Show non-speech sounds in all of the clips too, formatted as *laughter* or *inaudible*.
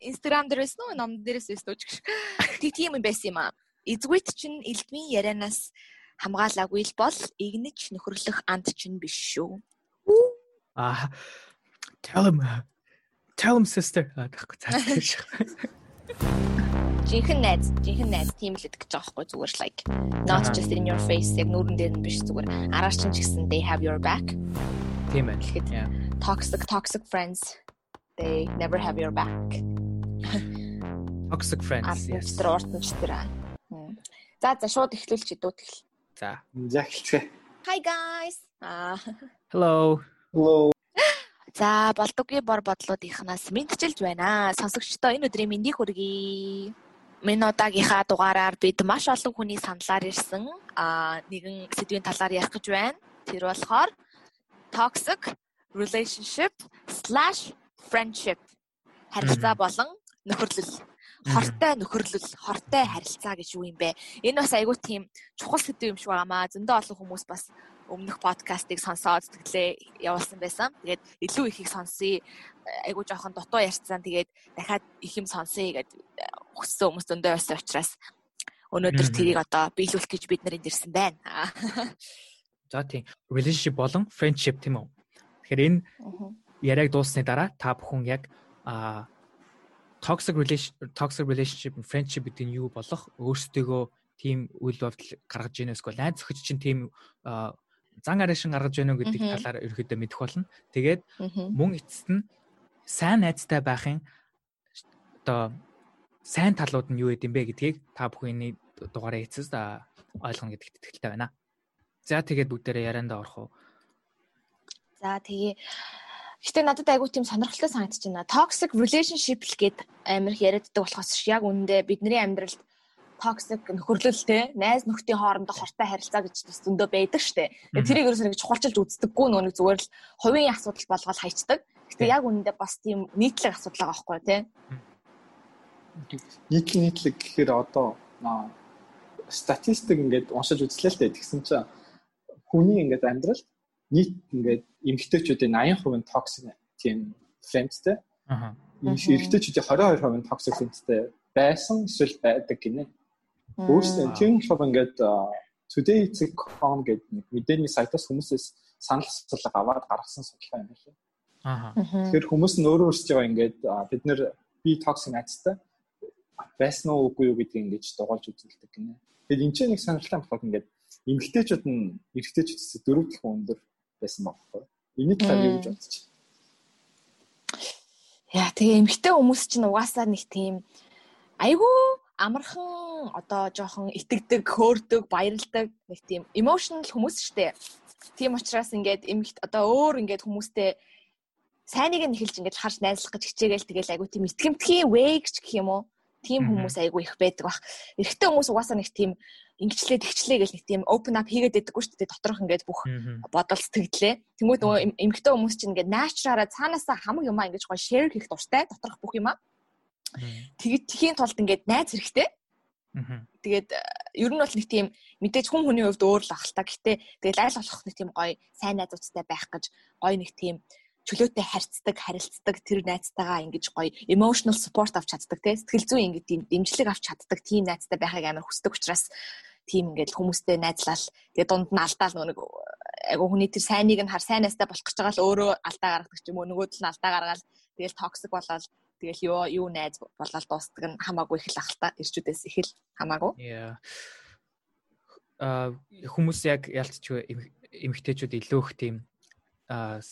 Instagram дээрээс нөө ном дээрээс өстөж гэж. Тэг тийм юм байсан юм аа. Эзгүйт чинь элдмийн ярианаас хамгаалаагүй л бол игнэж нөхөрлөх анд чинь биш шүү. Аа tell him tell him sister гэхгүй цааш. Жинхэнэ найз, жинхэнэ найз тийм л гэдэг байгаа байхгүй зүгээр л like not just in your face яг нүүрэн дээр нь биш зүгээр араач чинь ч гэсэн they have your back. Тийм байна. Тэгэхэд toxic toxic friends they never have your back. *laughs* Toxic friends. Yes. Тэр уртч тэр. За за шууд эхлүүлчих дүүд эхэл. За. За эхэлцгээе. Hi guys. Аа. Hello. Hello. *gasps* За болдоггүй бор бодлуудынхнаас мэдчилж байна. Сонсогчдоо энэ өдрийн мэндийг хүргэе. Минь удаагийнхаа дугаараар бид маш олон хүний саналаар ирсэн а нэгэн сэдвийн талаар ярих гэж байна. Тэр болохоор toxic relationship/friendship харилцаа болон нөхөрлөл хортой нөхөрлөл, хортой харилцаа гэж юу юм бэ? Энэ бас айгүй тийм чухал сэдв юм шиг байгаамаа. Зөндөө олон хүмүүс бас өмнөх подкастыг сонсоод тэтгэлээ явуулсан байсан. Тэгээд илүү их их сонсъё. Айгүй жоохон дутуу ярьцсан. Тэгээд дахиад их юм сонсъё гэд хүссэн хүмүүс зөндөө байсан учраас өнөөдөр тэрийг одоо биелүүлэх гэж бид нар энд ирсэн байна. За тийм. Relationship болон friendship тийм үү? Тэгэхээр энэ яриаг дууссаны дараа та бүхэн яг а toxic relationship toxic relationship friendship гэдэг нь юу болох өөрсдөө тийм үйл явдал гаргаж ийнэ эсвэл найз зөхөж чинь тийм зан арашин гаргаж байна уу гэдэг талаар ерөөдөө мэдэх болно. Тэгээд мөн эцэст нь сайн найзтай байхын одоо сайн талууд нь юу гэдэм бэ гэдгийг та бүхний дугаараа эцэст ойлгоно гэдэгт итгэлтэй байна. За тэгээд бүгдээрээ ярианда орох уу. За тэгээ Гэтэ надад айгүй тийм сонирхолтой санагдаж байна. Toxic relationship л гээд амар их яриаддаг болохоос яг үнэндээ бидний амьдралд toxic нөхөрлөлтэй найз нөхдийн хоорондох хортой харилцаа гэж бас зөндөө байдаг штэ. Тэрийг ерөөсөө нэг чухалчилж үздэггүй нэг зүгээр л хувийн асуудал болгоод хайчдаг. Гэтэ яг үнэндээ бас тийм нийтлэг асуудал байгаа байхгүй тий. Нийтлэг нийтлэг гэхээр одоо статистик ингээд уншиж үзлээ л дээ. Тэгсэн чинь хүний ингээд амьдрал нийт ингээд эмэгтэйчүүдийн 80% токсик тийм френдтэй. Аа. Эрэгтэйчүүдийн 22% токсик френдтэй байсан эсвэл байдаг гинэ. Өөрсдөө тийм болохоор ингээд today.com гэдэг нэг мэдээний сайтаас хүмүүсээс санал асуулга аваад гаргасан судалгаа юм байна. Аа. Тэгэхээр хүмүүс нь өөрөө өөрсдөө ингээд бид нэр би токсик найзтай байсан уу үгүй юу гэдгийг ингэж дугаалж үзүүлдэг гинэ. Тэгэхээр энэ ч нэг сонирхолтой болохоор ингээд эмэгтэйчүүд нь эрэгтэйчүүдээс дөрөв дахин өндөр байсан байхгүй. Эний талаар юу гэж бодож байна? Яа тэгээ эмгтэй хүмүүс чинь угаасаа нэг тийм айгүй амархан одоо жоохон итгэдэг, хөөрдөг, баярлдаг нэг тийм emotional хүмүүс штэ. Тийм учраас ингээд эмгт одоо өөр ингээд хүмүүстэй сайныг нь эхэлж ингээд харж найзлах гэж хичээгээл тэгэл айгүй тийм итгэмтгий way гэх юм уу? Тийм хүмүүс айгүй их байдаг бах. Эрэгтэй хүмүүс угаасаа нэг тийм ингэчлээ тэгчлээ гэж нэг тийм open up хийгээд байдаггүй шүү дээ доторх ингээд бүх бодол сэтгэлээ. Тэнгүүд нөгөө эмгтэй хүмүүс чинь ингээд natural-аа цаанаасаа хамаг юмаа ингэж гоё share хийх дуртай доторх бүх юмаа. Тэгээд тхийн тулд ингээд найз хэрэгтэй. Тэгээд ер нь бол нэг тийм мэдээж хүн хүний хувьд өөр л ахalta. Гэтэ тэгээд айл болох нэг тийм гоё сайн найзуудтай байх гэж гоё нэг тийм чөлөөтэй харьцдаг, харилцдаг тэр найзтайгаа ингэж гоё emotional support авч чаддаг тий сэтгэл зүйн ингэ дэмжлэг авч чаддаг тийм найзтай байхыг амар хүсдэг учраас тийм ингээд хүмүүстэй найзлал тэгээ дунд нь алдаал нэг айгу хүний тэр сайныг нь хар сайнастай болох гэж байгаа л өөрөө алдаа гаргадаг ч юм уу нөгөөдөл нь алдаа гаргаал тэгэл токсик болоод тэгэл юу юу найз болоод дуустдаг нь хамаагүй их л ахalta ирчүүдээс их л хамаагүй. Аа хүмүүс яг ялцч эмгтээчүүд илүү их тийм аа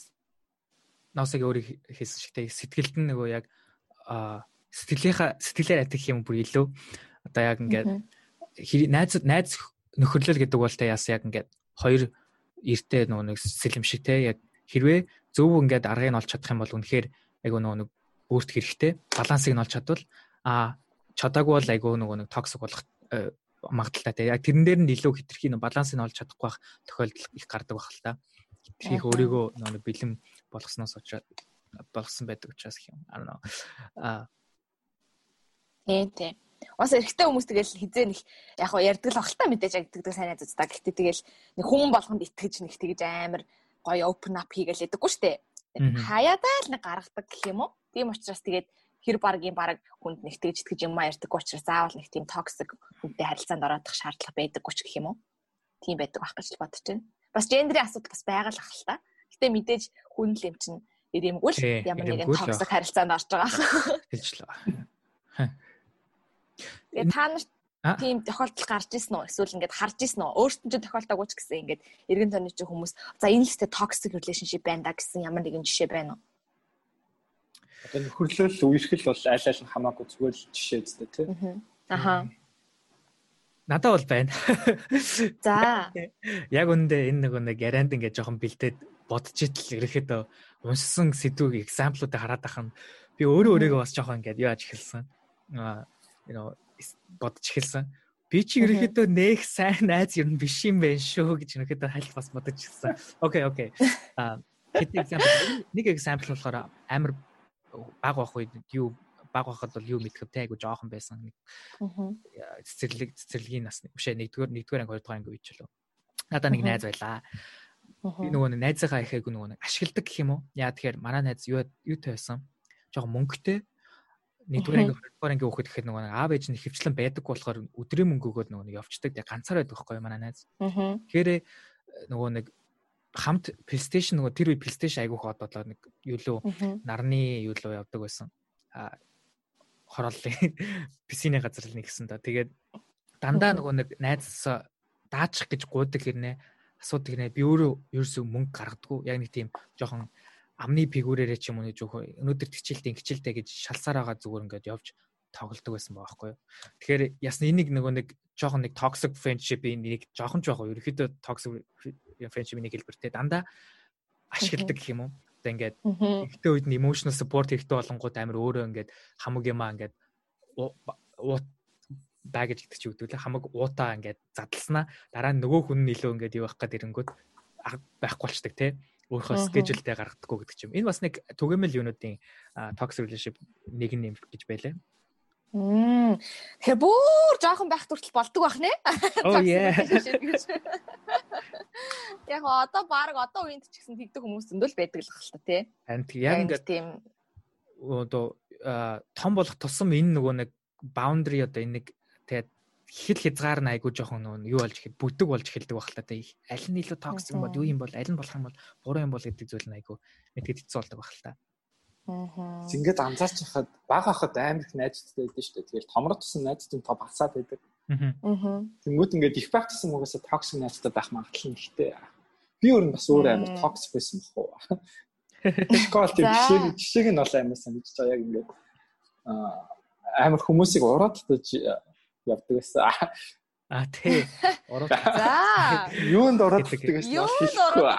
ноосыг өөрийг хийсэн шигтэй сэтгэлд нь нөгөө яг аа сэтгэлийнхаа сэтгэлээр атих юм бүр илүү. Одоо яг ингээд найз найз нөхөрлөл гэдэг бол та яас яг ингээд хоёр эртээ нөгөө нэг сэлэм шиг те яг хэрвээ зөв ингээд аргыг нь олж чадах юм бол үнэхээр айгу нөгөө нэг өөрт хэрэгтэй балансыг нь олж чадвал а чадаагүй бол айгу нөгөө нэг токсик болох э, магадaltaй те яг тэрэн дээр нь илүү хитрхи нэг балансыг нь олж чадахгүй байх тохиолдол их гардаг байх л та хитрхи өөрийгөө нөгөө бэлэм болгосноос очоод болгосон байдаг учраас юм. Аа тий тий Бас эрэгтэй хүмүүс тэгэл хизээ нэг яг хоо ярддаг л ахalta мэдээж агддаг сайн найзуудаа. Гэхдээ тэгэл нэг хүн болгонд итгэж нэг тэгж амар гоё open up хийгээл ядаггүй штэ. Хаяадаа л нэг гаргадаг гэх юм уу? Тийм учраас тэгээд хэр баргийн баг хүнд нэгтгэж итгэж юм ярьдаг учраас заавал нэг тийм токсик хүнтэй харилцаанд ороодох шаардлага байдаг ч гэх юм уу. Тийм байдаг байх гэж бодож байна. Бас гендрийн асуудал бас байгаа л ах л та. Гэтэ мэдээж хүн л юм чинь ирэмгүй л ямар нэгэн токсик харилцаанд орж байгаа. Хэлжлээ. Тэгээ та нарт тийм тохиолдол гарч ирсэн үү? Эсвэл ингээд харж ирсэн үү? Өөртөө ч тохиолдоогүй ч гэсэн ингээд эргэн тойрны ч хүмүүс за энэ л тэ toxic relationship байна да гэсэн ямар нэгэн жишээ байна уу? Одоо нөхөрлөл үерхэл бол аль аль нь хамаагүй зүгээр л жишээ зү тэ. Аха. Надад бол байна. *laughs* За. Яг үндэ энэ нэг нэг ярианд ингээд жоохон бэлдээд бодож итэл ерөөхдөө уншсан сэдвүүг экзамплуудыг хараад ахын би өөрөө өөрийгөө бас жоохон ингээд яаж эхэлсэн. Аа you know бодож эхэлсэн. Би чи ерөөхдөө нэх сайн найз ер нь биш юм байна шүү гэж ерөөхдөө хальт бас бодож ирсэн. Окей, окей. Аа хэд example? Нэг example болохоор амар баг байх үед юу баг байхад бол юу мэдхэв те айгу жоохон байсан. Нэг цэцэрлэг цэцэрлэгийн нас бишээ нэгдүгээр нэгдүгээр анги хоёрдугаар анги үеч лөө надаа нэг найз байлаа би нөгөө найзынхаа ихэйг нөгөө нэг ашигладаг гэх юм уу? Яа тэгэхээр манай найз юу юутай байсан жоохон мөнгөтэй нэгдүгээр анги хоёрдугаар анги хөөхөд гэхэд нөгөө аав ээж нь хөвчлэн байдаг болохоор өдрийн мөнгө өгөөд нөгөө нэг явцдаг тэгээ ганцаар байдаг байхгүй манай найз тэгэхээр нөгөө нэг хамт PlayStation нөгөө тэр үе PlayStation айгуух одоолоо нэг юу лөө нарны юу лөө явдаг байсан. А хорооллын *laughs* PC-ний газар л нэгсэн да. Тэгээд дандаа нөгөө нэг найзсаа даачих гэж гуйдаг хэрнээ асуудаг нэ би өөрөө ерөөсөө мөнгө гаргадаггүй. Яг нэг тийм жоохон амны фигүрээрээ ч юм уу нэг жоох өнөөдөр тгчилтэй ингэчилтэй гэж шалсаар байгаа зүгээр ингээд явж тоглолдог байсан байхгүй юу. Тэгэхээр ясна энийг нөгөө нэг жоохон нэг toxic friendship-ийн нэг жоохон жоохон ерөөхдөө toxic friendship-ийн нэг хэлбэртэй дандаа ашигладаг гэх юм уу. Одоо ингээд ихтэй үед нь emotional support хэрэгтэй болонгууд амар өөрөө ингээд хамаг юмаа ингээд багаж гэдэг чи үгдүүлээ хамаг уутаа ингээд задлснаа дараа нөгөө хүн нь илүү ингээд юу байх гээд ирэнгүүт байхгүй болчдаг те өөрийнхөө schedule-тэй гаргадаггүй гэдэг юм. Энэ бас нэг түгээмэл юунуудын toxic relationship нэг юм гэж байлаа. Мм. Тэгэхээр бүр жоохон байх хүртэл болдог байх нэ? Oh yeah. Яг одоо баг одоо үеинд ч гэсэн тэгдэг хүмүүс зөндөл байдаг л хэл та тий. Харин яг ингээд тийм одоо том болох тусам энэ нөгөө нэг boundary одоо энэ нэг тэгээд хэл хязгаар нь айгуу жоохон нөгөө юу болж ихэд бүтэг болж эхэлдэг байх л та тий. Аль нь илүү токсик юм бол юу юм бол аль нь болох юм бол буруу юм бол гэдэг зүйл нь айгуу мэдгээд хэцүү болдог байх л та. Аа. Ингээд анзаарч хахад баг хахад амар их найзтай байдсан шүү дээ. Тэгэл томрот тусан найзтай тоо багасаад байдаг. Аа. Тэнгүүд ингээд их байх тусан угаасаа токсик найзтай байх магадлал нь ихтэй. Би өөр нь бас өөр амар токсик байсан бах уу. Скол тийм жишээг жишээг нь бол амар санагдаж байгаа яг ингээд аа амар хүмүүсийг ураад татаж явдаг байсан. А тий. Ороод. За. *laughs* Юунд ороод гэдэг нь хэлэхгүй. *laughs*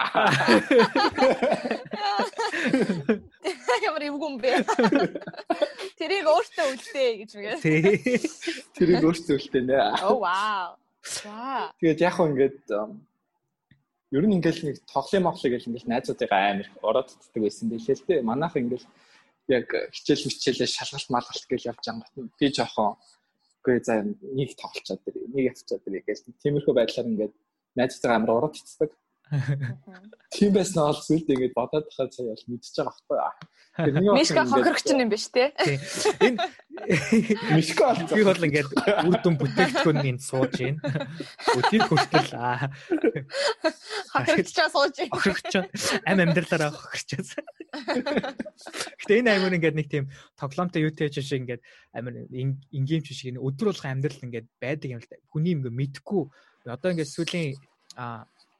Ямар юм гүм бэ? *laughs* Тэрийг өөртөө үлдээ гэж үгээ. Тий. Тэрийг өөртөө үлдээ нэ. Оо вау. За. Тэгээд яг хөө ингээд ер нь ингээл нэг тоглоом моглоо гэл ингээл найзуудыгаа амар ороод татдаг байсан байлээ л дээ. Манайх ингээл яг хичээл хичээлээ шалгалт малгалт гэж явж юм. Би жоохон Үгүй за нэг тоглолцоод дэр нэг явцаад дэр гэж тиймэрхүү байдлаар ингээд найзтайгаа амар ураад ицдэг. Тийм байсан бол зүйлд ингээд бодоод тахад сая бол мэдчихэж байгаа байхгүй. Мишка хохирогч юм биш те. Энэ Мишка би бол ингээд үр дүн бүтээгдэхүүн энд сууж байна. Өдийг хүртэл аа. Хохирогчоо сууж байна. Хохирогч ам амьдралаараа хохирчаас. Гэтэ энэ аймаг ингээд нэг тийм тоглоомтой юу тээж шиг ингээд амир ингийн шиг энэ өдөр болгон амьдрал ингээд байдаг юм л да. Хүний ингээд мэдхгүй одоо ингээд сүүлийн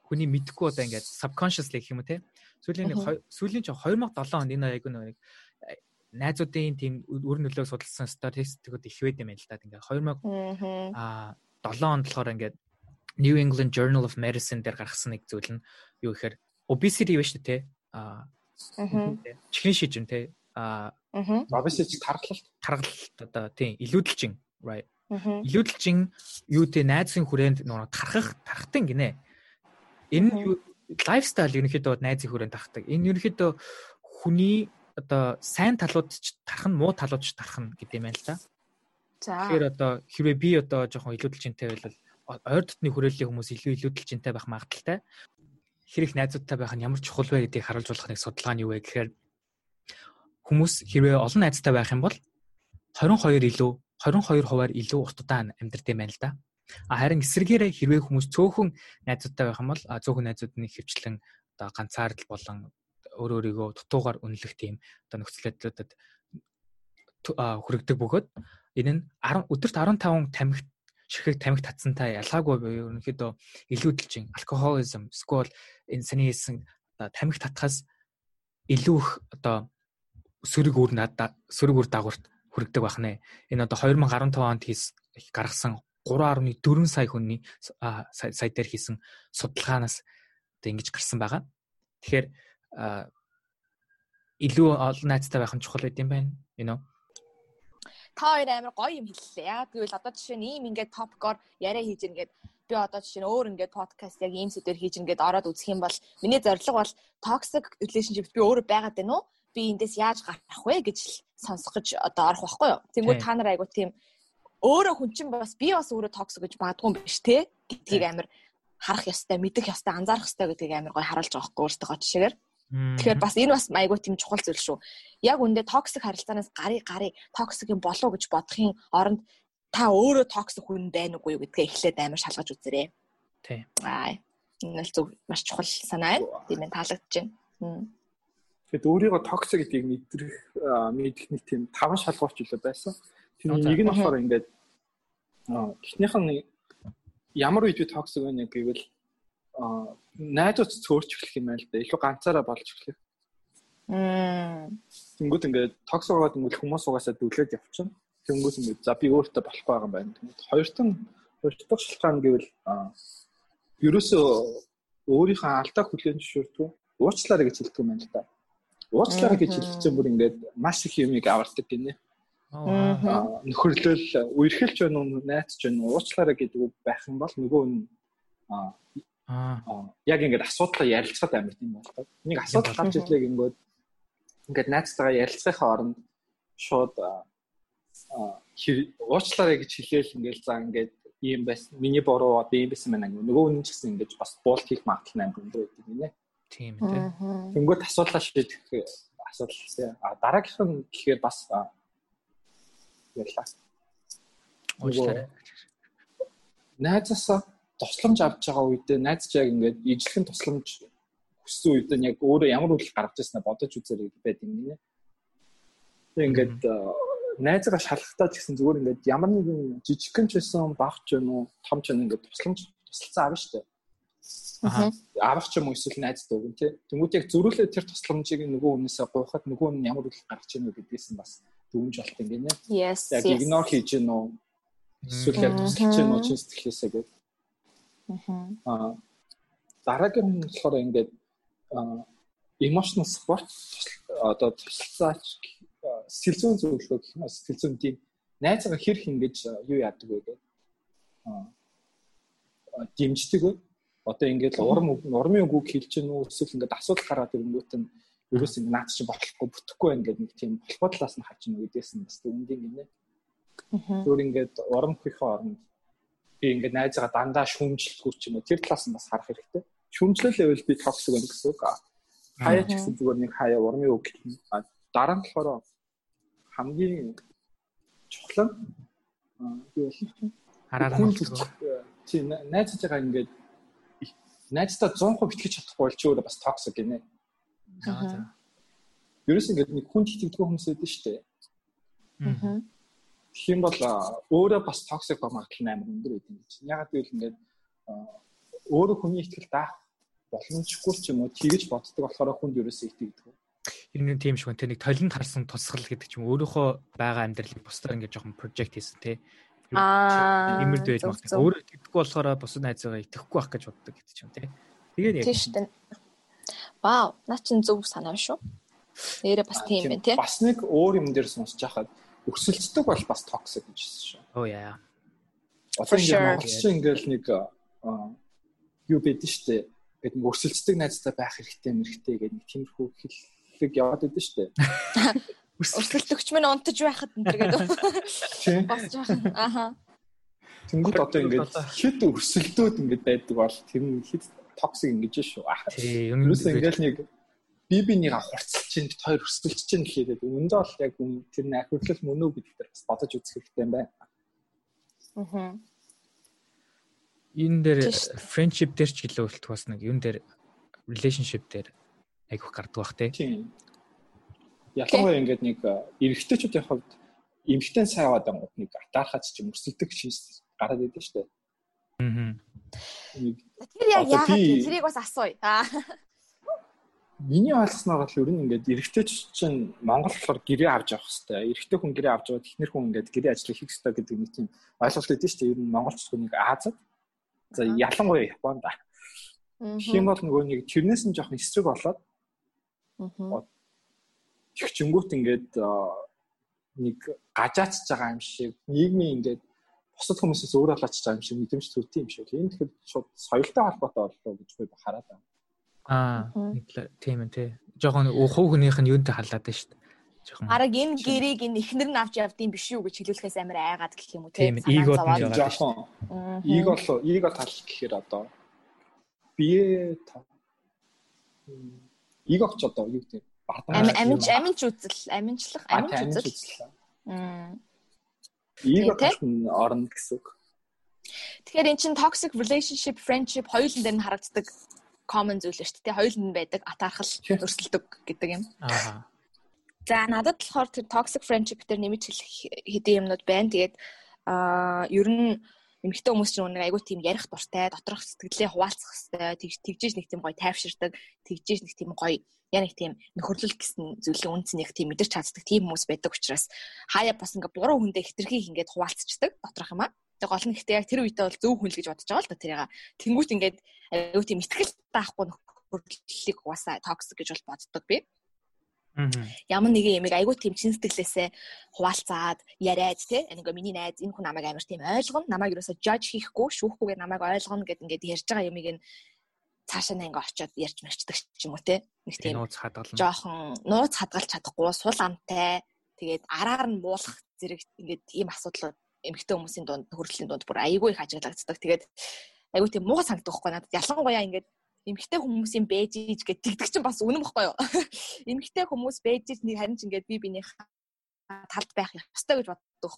хүний мэдхгүй одоо ингээд subconsciously гэх юм уу те. Сүүлийн сүүлийн ч 2007 онд энэ аяг нэг найзуудын тийм өр нөлөөг судалсан статистикууд их байд юм байна л да. Ингээд 2000 а 7 онд болохоор ингээд New England Journal of Medicine дээр гаргасан нэг зүйл нь юу гэхээр obesity биш үү те. А чихрийн шижин те а obesity тархалт? тархалт одоо тийм илүүдэлчин right? Илүүдэлчин юу те найзын хүрээнд нөгөө тархах тархтын гинэ. Энэ юу лайфстайл ерөнхийдөө найзын хүрээнд тархдаг. Энэ ерөнхийдөө хүний одоо сайн талууд ч тархан муу талууд ч тархан гэдэг юм байна л да. За. Тэгэхээр одоо хэрвээ би одоо жоохон илүүдэлчинтэй байвал ойр дотны хүрээллийн хүмүүс илүү илүүдэлчинтэй байх магадaltaй хэрэг найзуудтай байх нь ямар чухал вэ гэдгийг харуулж болох нэг судалгаа нь юу вэ гэхээр хүмүүс хэрвээ олон найзтай байх юм бол 22 илүү 22 хувиар илүү урт удаан амьдардаг юм байна л да. А харин эсэргээрээ хэрвээ хүмүүс цөөхөн найзуудтай байх юм бол цөөхөн найзуудны хөвчлэн одоо ганцаардл болон өөр өөрийгөө дутуугаар үнэлэх тийм одоо нөхцөл байдлуудад хүрэгдэг бөгөөд энэ нь 10 өдөрт 15 тамхи ширхэг тамхи татсантай ялгаагүй буюу ерөнхийдөө илүү дэлжин алкоголизм эсвэл энэ саний хэлсэн тамхи татхаас илүү их одоо сөрөг үр надаа сөрөг үр дагаварт хүрэгдэг байх нэ. Энэ одоо 2015 онд хийс гаргасан 3.4 сая хүний сая дээр хийсэн судалгаанаас одоо ингэж гарсан байгаа. Тэгэхээр илүү олон найзтай байх нь чухал юм байна. You know. Та хоёр амар гоё юм хэллээ. Яг гэвэл одоо жишээ нь ийм ингээд топкор яриа хийж ингээд би одоо жишээ нь өөр ингээд подкаст яг ийм сэдвэр хийж ингээд ороод үзэх юм бол миний зорилго бол toxic relationship би өөрөө байгаад байна уу? Би эндээс яаж гарах вэ гэж сонсох гэж одоо орох байхгүй юу? Тэнгүү та нар айгу тийм өөрөө хүн чинь бас би бас өөрөө токсик гэж магадгүй юм биш те гэдгийг амар харах ёстой, мэдэх ёстой, анзаарах ёстой гэдгийг амар гоё харуулж байгаа хгүй өөртөө жишээгээр. Тэгэхээр бас энэ бас айгүй тийм чухал зүйл шүү. Яг үндэ токсик харилцаанаас гарыг гарыг токсик юм болов гэж бодохын оронд та өөрөө токсик хүн байна уугүй гэдгээ эхлээд амар шалгаж үзээрэй. Тий. Аа энэ л зөв маш чухал санаа байна. Тийм ээ таалагдж байна. Тэгэд өөрийгөө токсик гэдгийг мэдрэх мэдэх нэг тийм таван шалгуур чөлөө байсан. Тэр нэг нь болохоор ингээд эхнийх нь ямар үед би токсик байна гэвэл найдууд цөөрч эхлэх юм байл да. Илүү ганцаараа болж эхлэх. Мм. Тэнгүүд ингээд токсик байгаад ингээд хүмүүс угаасаа дүлээд явчихна. Тэнгүүд ингээд за би өөртөө болохгүй байгаа юм байна. Тэнгүүд хоёр дахь хоёр дахь шалтгаан гэвэл ерөөсөө өөрийнхөө алдаа хүлээн зөвшөөрдөг уучлаарай гэж хэлдэг юм байна л да. Уучлаарай гэж хэлэх чинь бүр ингээд маш их юмыг авардаг гинэ нөхөрлөл үерхэлж байна уу найцж байна уу уучлаарай гэдэг үг байх юм бол нөгөө нь аа яг ингээд асуудлаа ярилцахад амар тийм болтой. Нэг асуудал гарч ирлээ гингүүд ингээд найзтайгаа ярилцахын оронд шууд уучлаарай гэж хэлээл ингээд за ингээд ийм байсан. Миний буруу одоо ийм байсан байна. Нөгөө хүн ч гэсэн ингээд бас буулт хийх магадлал амар өндөр байдаг гинэ. Тийм тийм. Тэнгүүд асуудлаа шийдэх асуудал. А дараагийнх нь гэхээр бас ярьлаа. Уучлаарай. Найзаасаа тусламж авч байгаа үедээ найз ч яг ингээд ижлэхэн тусламж хүссэн үед нь яг өөрөө ямар үйл гаргаж ирсэнэ бодож үзээрэй гэдэг юм нэ. Тэг ингээд найзгаа шалгахтаа ч гэсэн зүгээр ингээд ямар нэгэн жижигхэн ч байсан багч юм уу том ч ингээд тусламж тусалцсан авна дээ. Аа. Авах ч юм уу эсвэл найзтай өгөн тий. Тэнгүүд яг зөрүүлээ тэр тусламжийг нөгөө хүнээсээ гуйхад нөгөө хүн ямар үйл гаргаж ийнө гэдгээс нь бас дүнж болт юм гинэ. Яг игнор хийж гин үү? Эсвэл яг тусалж гин үү чин сэтгэлээсээ гэдэг. Аа. Дараагийн нь болохоор ингээд emotional support одоо туслалцаач сэтгэл зүйн зөвлөгөө гэх юм сэтгэл зүйн тийм найзгаа хэр хингэж юу яадаг вэ гэдэг. Аа дэмждэг вэ? Одоо ингээд урам урмын үг хэлж гин үү эсвэл ингээд асуудал гараад ирэнгүүт нь ерөөс ингэ наад чи болохгүй бүтэхгүй байна гэдэг нэг тийм болохгүй талаас нь харж байна үдээс нь бас үндийн гинэ. Зүгээр ингээд урам хөхийн оронд би ингээд найзгаа дандаа шүүмжлэхгүй ч юм уу тэр талаас нь бас харах хэрэгтэй. Шүүмжлэл байвал би токсик байна гэсэн үг. Хаяа ч гэсэн зүгээр нэг хаяа урмын үг гэх юм. Дараа нь болохоор хамгийн чухал нь юу вэ? Хараад тийм найзж байгаа ингээд найзтай 100% итгэж чадахгүй бол чи өөрөө бас токсик гинэ. Аа за. Ерөөс ингээд нэг хүн итгэдэггүй хүмүүс байдаг шүү дээ. Аа. Тэгэх юм бол өөрөө бас токсик ба магадлал амар өндөр байдаг юм чинь. Ягаад гэвэл ингээд өөрөө хүний итгэл даах боломжгүй ч юм уу тэгж боддог болохоор хүнд ерөөсөө итгэдэг. Энэ тийм шиг тэ нэг толинд харсан тусгал гэдэг ч юм өөрийнхөө байгаа амьдралыг бусдаар ингээд жоохон прожект хийсэн тэ. Аа. Имэрд байж магадгүй. Өөрөө итгэдэггүй болохоор бусад найзгаа итгэхгүй байх гэж боддог гэдэг ч юм тэ. Тэгээд яг. Тийм шүү. Вау, наа чин зөв санаа шүү. Нэрээ бас тийм байна тий. Бас нэг өөр юм дээр сонсож байхад өрсөлддөг бол бас токсик гэж хэлсэн шүү. Оо яа. Одоо ингээд монголчин ингээл нэг юу байдэн штэ. Гэт нэг өрсөлддөг найзтай байх хэрэгтэй мэрэгтэй гэдэг нэг тиймэрхүү хэллэг яваад байдэн штэ. *laughs* Өрсөлдөгч мань унтаж байхад энэ гэдэг. Тийм. Бас жоохон ааха. Тэнгүүд одоо ингээд хэд өрсөлдөөд ингээд байдаг бол тэр нь хэд токсик ингэж шүү. Тийм. Юусе ингээл нэг би бинийгаа хурцлж чинь бит хоёр өсөлж чинь гэхээдээ үүндээ бол яг тэр нь ахирлал мөн үү гэдэг дээр бас бодож үзэх хэрэгтэй юм байна. Аа. Энэ дээр friendship дээр ч илүү үлдэх бас нэг юун дээр relationship дээр айгүйх гардаг бах те. Тийм. Ялангуяа ингээд нэг эрэгтэйчүүдийн хувьд эмэгтэй сайн аваад нэг атаархач ч юм өрсөлдөг шинж гараад идэв дээ. Аа. Тэр яг яагаад тэрийг бас асууя. Миний ойлгосноор бол ер нь ингээд эрэгтэйч чинь Монгол болохоор гэрээ авч явах хэрэгтэй. Эрэгтэй хүн гэрээ авч яваад ихнэр хүн ингээд гэрээ ажлыг хийх хэрэгтэй гэдэг нэг тийм ойлголт өгдөө шүү дээ. Ер нь монголч хүнийг Азад. За ялангуяа Японд. Тийм бол нөгөө нэг тэрнээс нь жоохон эсрэг болоод. Аа. Тэгчэнгүүт ингээд нэг гажаачж байгаа юм шиг нийгмийн ингээд бусад хүмүүсээс өөр болооч байгаа юм шиг мэдрэмж төртий юм шиг. Энэ тэгэхээр шууд соёлтой холбоотой боллоо гэж би хараад байна. Аа тийм ээ тий. Жохон ухуу хүнийх нь юунтэй халаад байна шүү дээ. Жохон. Араг энэ гэрийг энэ ихнэр нь авч явдсан биш үү гэж хэлүүлэхээс амар айгаад гэх юм уу тий. Эго тийм жохон. Эго болоо эго тал гэхээр одоо бие эгоч одоо юу гэдэг аминч аминч үзэл аминчлах аминч үзэл. Эго тал нь орно гэсэн үг. Тэгэхээр эн чинь toxic relationship friendship хоёулын дээр нь харагддаг common зүйл шүү дээ. Хоёул нь байдаг атаархал өрсөлдөг гэдэг юм. Аа. За надад болохоор тэр toxic friendship дээр нэмж хэлэх хэдийн юмнууд байна. Тэгээд аа ер нь эмэгтэй хүмүүс чинь нэг айгүй тийм ярих дуртай, доторх сэтгэлээ хуваалцах хэвээр тэгжээж нэг тийм гоё тайвширдаг, тэгжээж нэг тийм гоё яа нэг тийм нөхөрлөл гэсэн зүйлийн үнц нэг тийм мэдэрч чаддаг тийм хүмүүс байдаг учраас хаяа бас ингээ буруу хүндээ хитрхийг ингээд хуваалцчихдаг доторх юм аа. Тэг гол нь гэхдээ яг тэр үедээ бол зөв хүн л гэж бодож байгаа л да тэрийг. Тэнгүүт ингээд аюу тийм ихтгэл таахгүй нөхөрлөлийг угаасаа токсик гэж бол боддог би. Ямар нэгэн ямиг айгүй тийм чин сэтгэлээсээ хуваалцаад яриад те ингээ миний найз энэ хүн намайг амар тийм ойлгоно намайг юусаа judge хийхгүй шүүхгүйгээр намайг ойлгоно гэд ингээд ярьж байгаа ямиг нь цаашаа нэг ингээ очиод ярьж мэрчдэг ч юм уу те нэг тийм нууц хадгална жоохон нууц хадгалж чадахгүй сул амтай тэгээд араар нь муулах зэрэг ингээд ийм асуудлууд эмэгтэй хүмүүсийн дунд хөрөлтлийн дунд бүр айгүй их ажиглагддаг. Тэгээд айгүй тийм муу санагдах байхгүй надад. Ялангуяа ингээд эмэгтэй хүмүүсийн бэж ийж гэж тэгдэг чинь бас үнэн бохгүй юу? *laughs* Эмэгтэй хүмүүс бэж ийж нэг харин ч ингээд би биний талд байх ёстой гэж боддог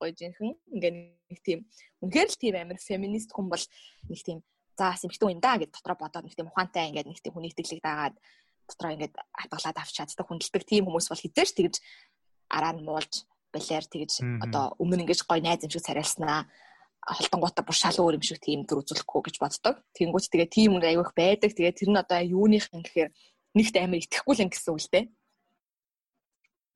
гоё жинхэнэ. Ингээд нэг тийм үнэхээр л тийм амир феминист хүн бол нэг тийм за эмэгтэй юм да гэж дотроо бодоод нэг тийм ухаантай ингээд нэг тийм хүний итгэлийг дагаад дотроо ингээд хатгалаад авч чаддаг хүндэлдэг тийм хүмүүс бол хизээш тэгж араа нь муулж балиар тэгж одоо өмнө ингэж гой найз юм шиг царайлснаа холтонгуудаа бүр шал өөр юм шиг тийм төр үзүүлэхгүй гэж боддог. Тэнгүүт тэгээ тийм үр аявих байдаг. Тэгээ тэр нь одоо юуных юм гэхээр нэгт амар итгэхгүй л юм гэсэн үг л дээ.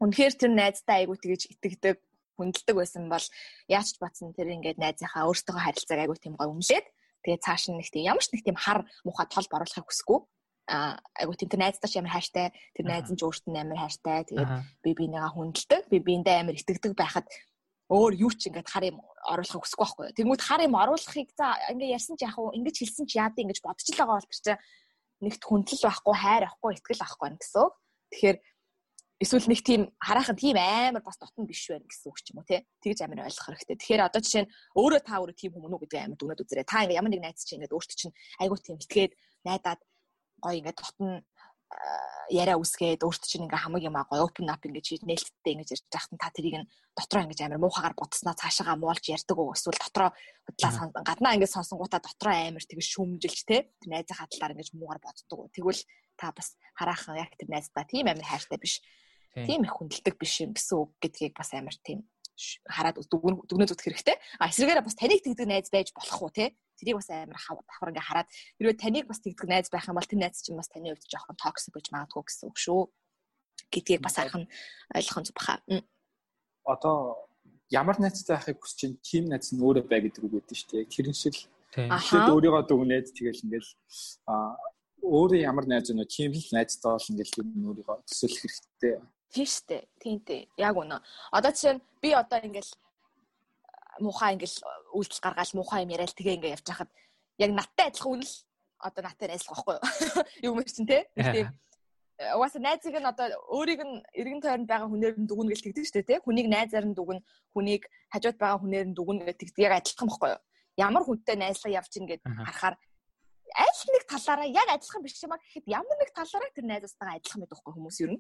Үнэхээр тэр найзтай айгуу тэгэж итгэдэг, хүндэлдэг байсан бол яаж ч батсан тэр ингээд найзынхаа өөртөө харилцааг айгуу тийм гой өмлээд тэгээ цааш нь нэг тийм ямар ч нэг тийм хар муха толб оруулахыг хүсэхгүй айгуу тэр найздаа ч амар хайртай тэр найз нь ч өөртөө амар хайртай. Тэгээд би бинийгаа хүндэлдэг. Би биендээ амар итгэдэг байхад өөр юу ч ингээд хар юм оруулахыг хүсэхгүй байхгүй. Тэгмүүд хар юм оруулахыг за ингээд ярьсан чи яг уу ингэж хэлсэн чи яад ингэж бодож л байгаа бол тэр чинь нэгт хүндлэл байхгүй хайр байхгүй итгэл байхгүй гэсэн тэгэхээр эсвэл нэг тийм хараахан тийм амар бас дотн биш байх гэсэн үг ч юм уу тий? Тэгж амар ойлгох хэрэгтэй. Тэгэхээр одоо жишээ нь өөрөө та өөрөө тийм хүмүүс үү гэдэг амар дүнэд үзэрээ та ингээд ямар нэг найз чинь ингээд өөртөө чинь айгуу тийм итгээд найдаад гоё ингээд дотн яриа үсгээд өөртөө чинь ингээ хамаг юм аа гоё open up ингэж нээлттэй ингэж ярьж байхад та тэрийг нь дотроо ингэж амар муухагаар бодсноо цаашаагаа муулж ярьдаг уу эсвэл дотроо худлаа гаднаа ингэ сонсонгуудаа дотроо амар тэгэж шүмжилж те найзынхаа талаар ингэж муугаар боддог уу? Тэгвэл та бас хараахан яг тэр найздаа тийм амар хайртай биш. Тийм. Их хүндэлдэг биш юм гэсэн үг гэдгийг бас амар тийм хараад дүгнээ зүтх хэрэгтэй. А эсвэргээрээ бас таныг тэгдэг найз байж болох уу те тэрийг бас амар давхар ингээ хараад хэрвээ таныг бас тэгдэг найз байх юм бол тэр найз чинь бас таны хувьд жоохон токсик гэж магадгүй гэсэн үг шүү гэдгийг бас харах нь ойлгох зүг баха. Одоо ямар найзтай байхыг хүсэж чинь тим найз нь өөрөө бай гэдэг үг үүдэн шүү дээ. Тэрэн шиг тэгэхэд өөрийгөө дүгнээд тэгэл ингээл а өөрөө ямар найз өнө тим л найзтай бол ингээл өөрийгөө төсөөлөх хэрэгтэй. Тийм шүү дээ. Тийм дээ. Яг үнэ. Одоо жишээ нь би одоо ингээл муухай ингээл үйлдэл гаргаал муухай юм яриад тэгээ ингээ явж хахад яг надтай адилхан үнэл одоо надтай найзлах байхгүй юу? *laughs* Юу мэр чин те? Тийм. Угаасаа найзыг нь одоо өөрийг нь эргэн тойронд байгаа хүнээр нь дүгнэ гэж тэгдэг шүү дээ те. Хүнийг найзаар нь дүгнэ, хүнийг хажууд байгаа хүнээр нь дүгнэ гэж тэгдэг яг адилхан байхгүй юу? Ямар хүнтэй найзлага явж ин гэд харахаар аль нэг талаараа яг адилхан биш юм а гэхэд ямар нэг талаараа тэр найзуудтайгаа адилхан байдаг байхгүй хүмүүс юу?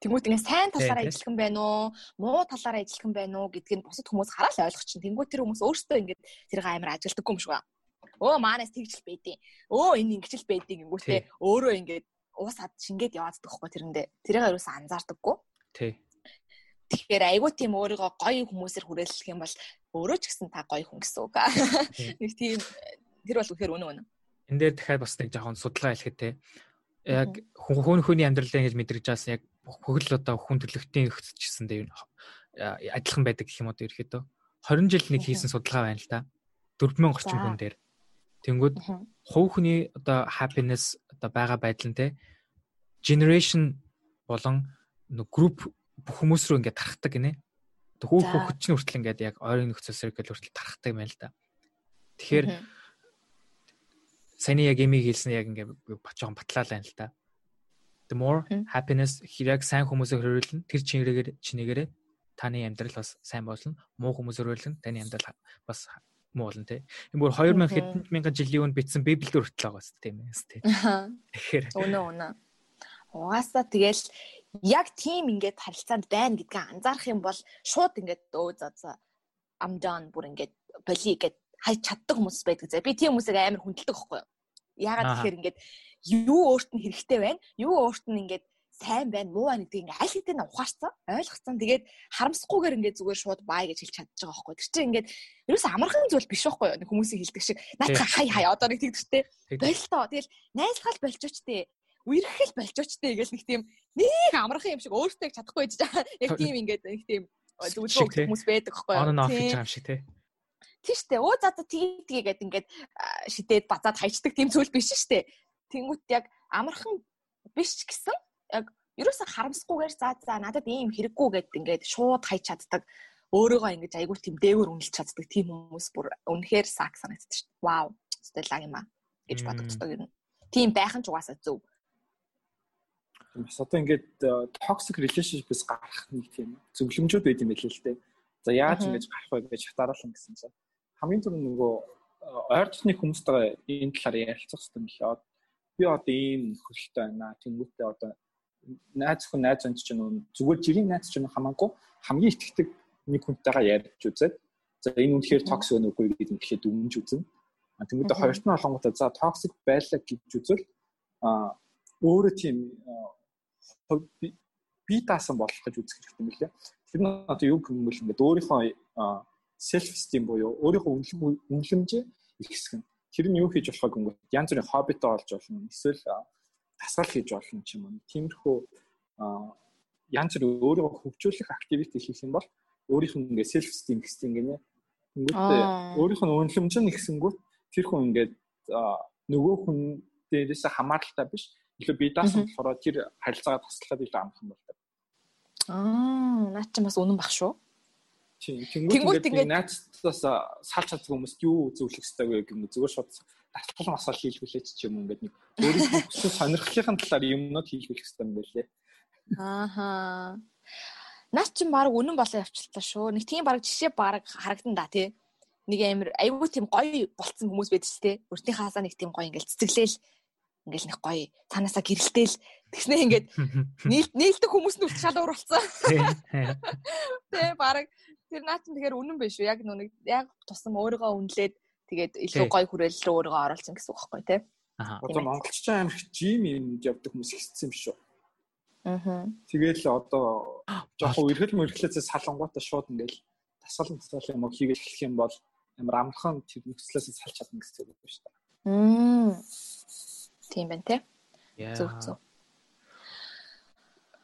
Тэнгүүт ингээ сайн талаараа ажиллах юм байна уу? Муу талаараа ажиллах юм байна уу гэдгийг бусад хүмүүс хараад ойлгох чинь. Тэнгүүт тэр хүмүүс өөрсдөө ингээ тэр гаймаар ажилдаггүй юм шиг байна. Өө манаас тэгжл байдیں۔ Өө энэ ингэжл байдیں۔ Ингүүтээ өөрөө ингээ уус ад шингээд яваад дахгүй тэрэндээ. Тэрийг ерөөсөө анзаардаггүй. Тий. Тэгэхээр айгүй тийм өөрийгөө гоё хүмүүсээр хүрээлэх юм бол өөрөө ч гэсэн та гоё хүн гэсэн үг. *laughs* Нэг тийм тэр бол үнэхээр үнэн үнэн. Энд дээр дахиад бас нэг жоохон судалгаа хийлэхэд те. Яг хүн хүний амьдралаа ингэж мэдрэж байгаас яг хөгөл одоо хүн төрлөختийн өгцөжсэн дээр адилхан байдаг гэх юм уу ерөөхдөө 20 жил нэг хийсэн судалгаа байна л да. 4000 орчим хүн дээр. Тэнгүүд хувь хүний одоо happiness одоо байгаа байдал нь те generation болон group хүмүүс рүү ингээд тархдаг гинэ. Хүү хөвчний хүртэл ингээд яг ойрын нөхцөлсөр гэл хүртэл тархдаг юм л да. Тэгэхээр саяны яг эмиг хэлсэн яг ингээд жоохон батлаалаа л да. The more happiness хэрэг сайн хүмүүсээр хөрвүүлнэ тэр чинээгээр чинээгээр таны амьдрал бас сайн болно. Муу хүмүүсээр хөрвүүлнэ таны амьдрал бас муу болно те. Энэ бүр 2000 хэдэн мянган жилийн өмнө бичсэн Библиэр хүртэл байгаа шүү дээ тийм ээ. *laughs* Тэгэхээр Өнөө өнөө. Угаасаа тэгэл яг тийм ингээд харилцаанд байна гэдгийг анзаарах юм бол шууд ингээд өө за за I'm done бүр ингээд боли гэд хайж чаддаг хүмүүс байдаг зэ. Би тийм хүмүүсийг амар хүндэлдэг байхгүй юу? Ягаад тэгэхээр ингээд юу өөрт нь хэрэгтэй байна? Юу өөрт нь ингээд сайн байна, муу байна гэдгийг ингээд аль хэдийн ухаарсан, ойлгоцсон. Тэгээд харамсахгүйгээр ингээд зүгээр шууд бай гэж хэлж чадчих байгаа байхгүй. Тэр чинь ингээд ерөөс амархан зүйл биш байхгүй юу? Хүмүүсийн хэлдэг шиг. Наадха хай хай одоо нэг тэгдэхтэй. Болтоо. Тэгэл найзлахал болчооч тээ үерхэл болчоочтэй гэж нэг тийм нэг амархан юм шиг өөртөө чадахгүй байж байгаа. Яг тийм ингээд нэг тийм зөвлөгөө хүмүүс байдаг байхгүй юу? Оноо хийж байгаа юм шиг тий. Тийш үү. Өө за за тгий тгий гэдэг ингээд шидээд бацаад хайчдаг тийм зүйл биш шүү дээ. Тэнгүүт яг амархан биш ч гэсэн яг ерөөсө харамсахгүйгээр за за надад ийм хэрэггүй гэд ингээд шууд хайч чаддаг өөрийгөө ингэж айгүй тийм дээгүүр үнэлж чаддаг тийм хүмүүс бүр үнэхээр сак санагддаг шүү дээ. Вау. Стеллаг юм аа гэж бодогддог юм. Тийм байх нь ч угаасаа зөв. Бас одоо ингээд toxic relationship-с гарах нэг тийм зөвлөмжүүд байд юм билээ л дээ. За яаж ингэж гарах вэ гэж хатааруулсан гэсэн чинь хамгийн түрүү нөгөө ойртны хүмүүстэйгээ энэ талаар ярилцах хэрэгтэй мөлий. Би одоо ийм нөхөрлөлтэй байна. Тэнгүүтээ одоо найз хүн найз онч ч нөө зүгээр жирийн найз ч нөө хамаагүй хамгийн итгэдэг нэг хүнтэйгээ ярьж үзээд за энэ үнэхээр токсик байна уугүй гэдэг нь гэхэд дүнж үзнэ. Тэнгүүтээ хоёрт нь олонготой за токсик байлаа гэж үзвэл а өөрөө тийм би даасан болох гэж үзэх хэрэгтэй юм лээ. Тэр нь одоо юу бол ингээд өөрийнхөө self esteem буюу өөрийнхөө үнэлэмжээ ихсгэн. Тэр нь юу хийж болохыг ингээд янз бүрийн хоббитой болж болно. Эсвэл дасгал хийж болно ч юм уу. Тиймэрхүү янз бүрийн өөрийгөө хөгжүүлэх активити хийх юм бол өөрийнх нь ингээд self esteem гэсэн гинэ. Ингээд өөрийнх нь үнэлэмж нь ихсэнгүүт тэр хүн ингээд нөгөө хүн дээрээс хамааралтай биш илүү бие даасан болохоор тэр харилцаагаа таслахад илүү амархан болдог. Аа, наа чи бас үнэн баг шүү. Тэнгүүд ингээд найзтаас салж чаддаг хүмүүст юу зөвлөх ёстой вэ юм зүгээр шууд татгалан асуул хийлгүүлээч ч юм уу ингээд нэг өөрийнхөө хүсэл сонирхлын талаар юмнууд хийлгүүлэх ёстой юм байлээ. Ааха. Наа чи баг үнэн болоо явчихлаа шүү. Нэг тийм баг жишээ баг харагдан да тий. Нэг амир айгүй тийм гоё болцсон хүмүүс байдаг ч тий. Өртнийхээ хасаа нэг тийм гоё ингээд цэцэглээл ингээл нэг гоё цаанаасаа гэрэлтэйл тэгснээ ингээд *laughs* нийлд нийлдэг хүмүүс нь үлч шал ууралцсан. Тэ баг тэр наа чинь тэгэхээр үнэн биш үү? Яг нүг яг тусам өөрийгөө үнэлээд тэгээд илүү гоё хүрээлэл рүү өөрийгөө оруулсан гэсэн үг байхгүй тий. Аа. Одоо монголч амирх жим юмд явдаг хүмүүс ихсэн юм шүү. Аа. Тэгэл одоо жоохон эргэл мөрхлөөсөө салангуудаа шууд ингээл тасгал тасгал юм уу хийгээл эхлэх юм бол амар амархан тэр нөхцлөөс салж чадна гэсэн үг байна шүү дээ. Мм. Тийм байна те. Зөв зөв.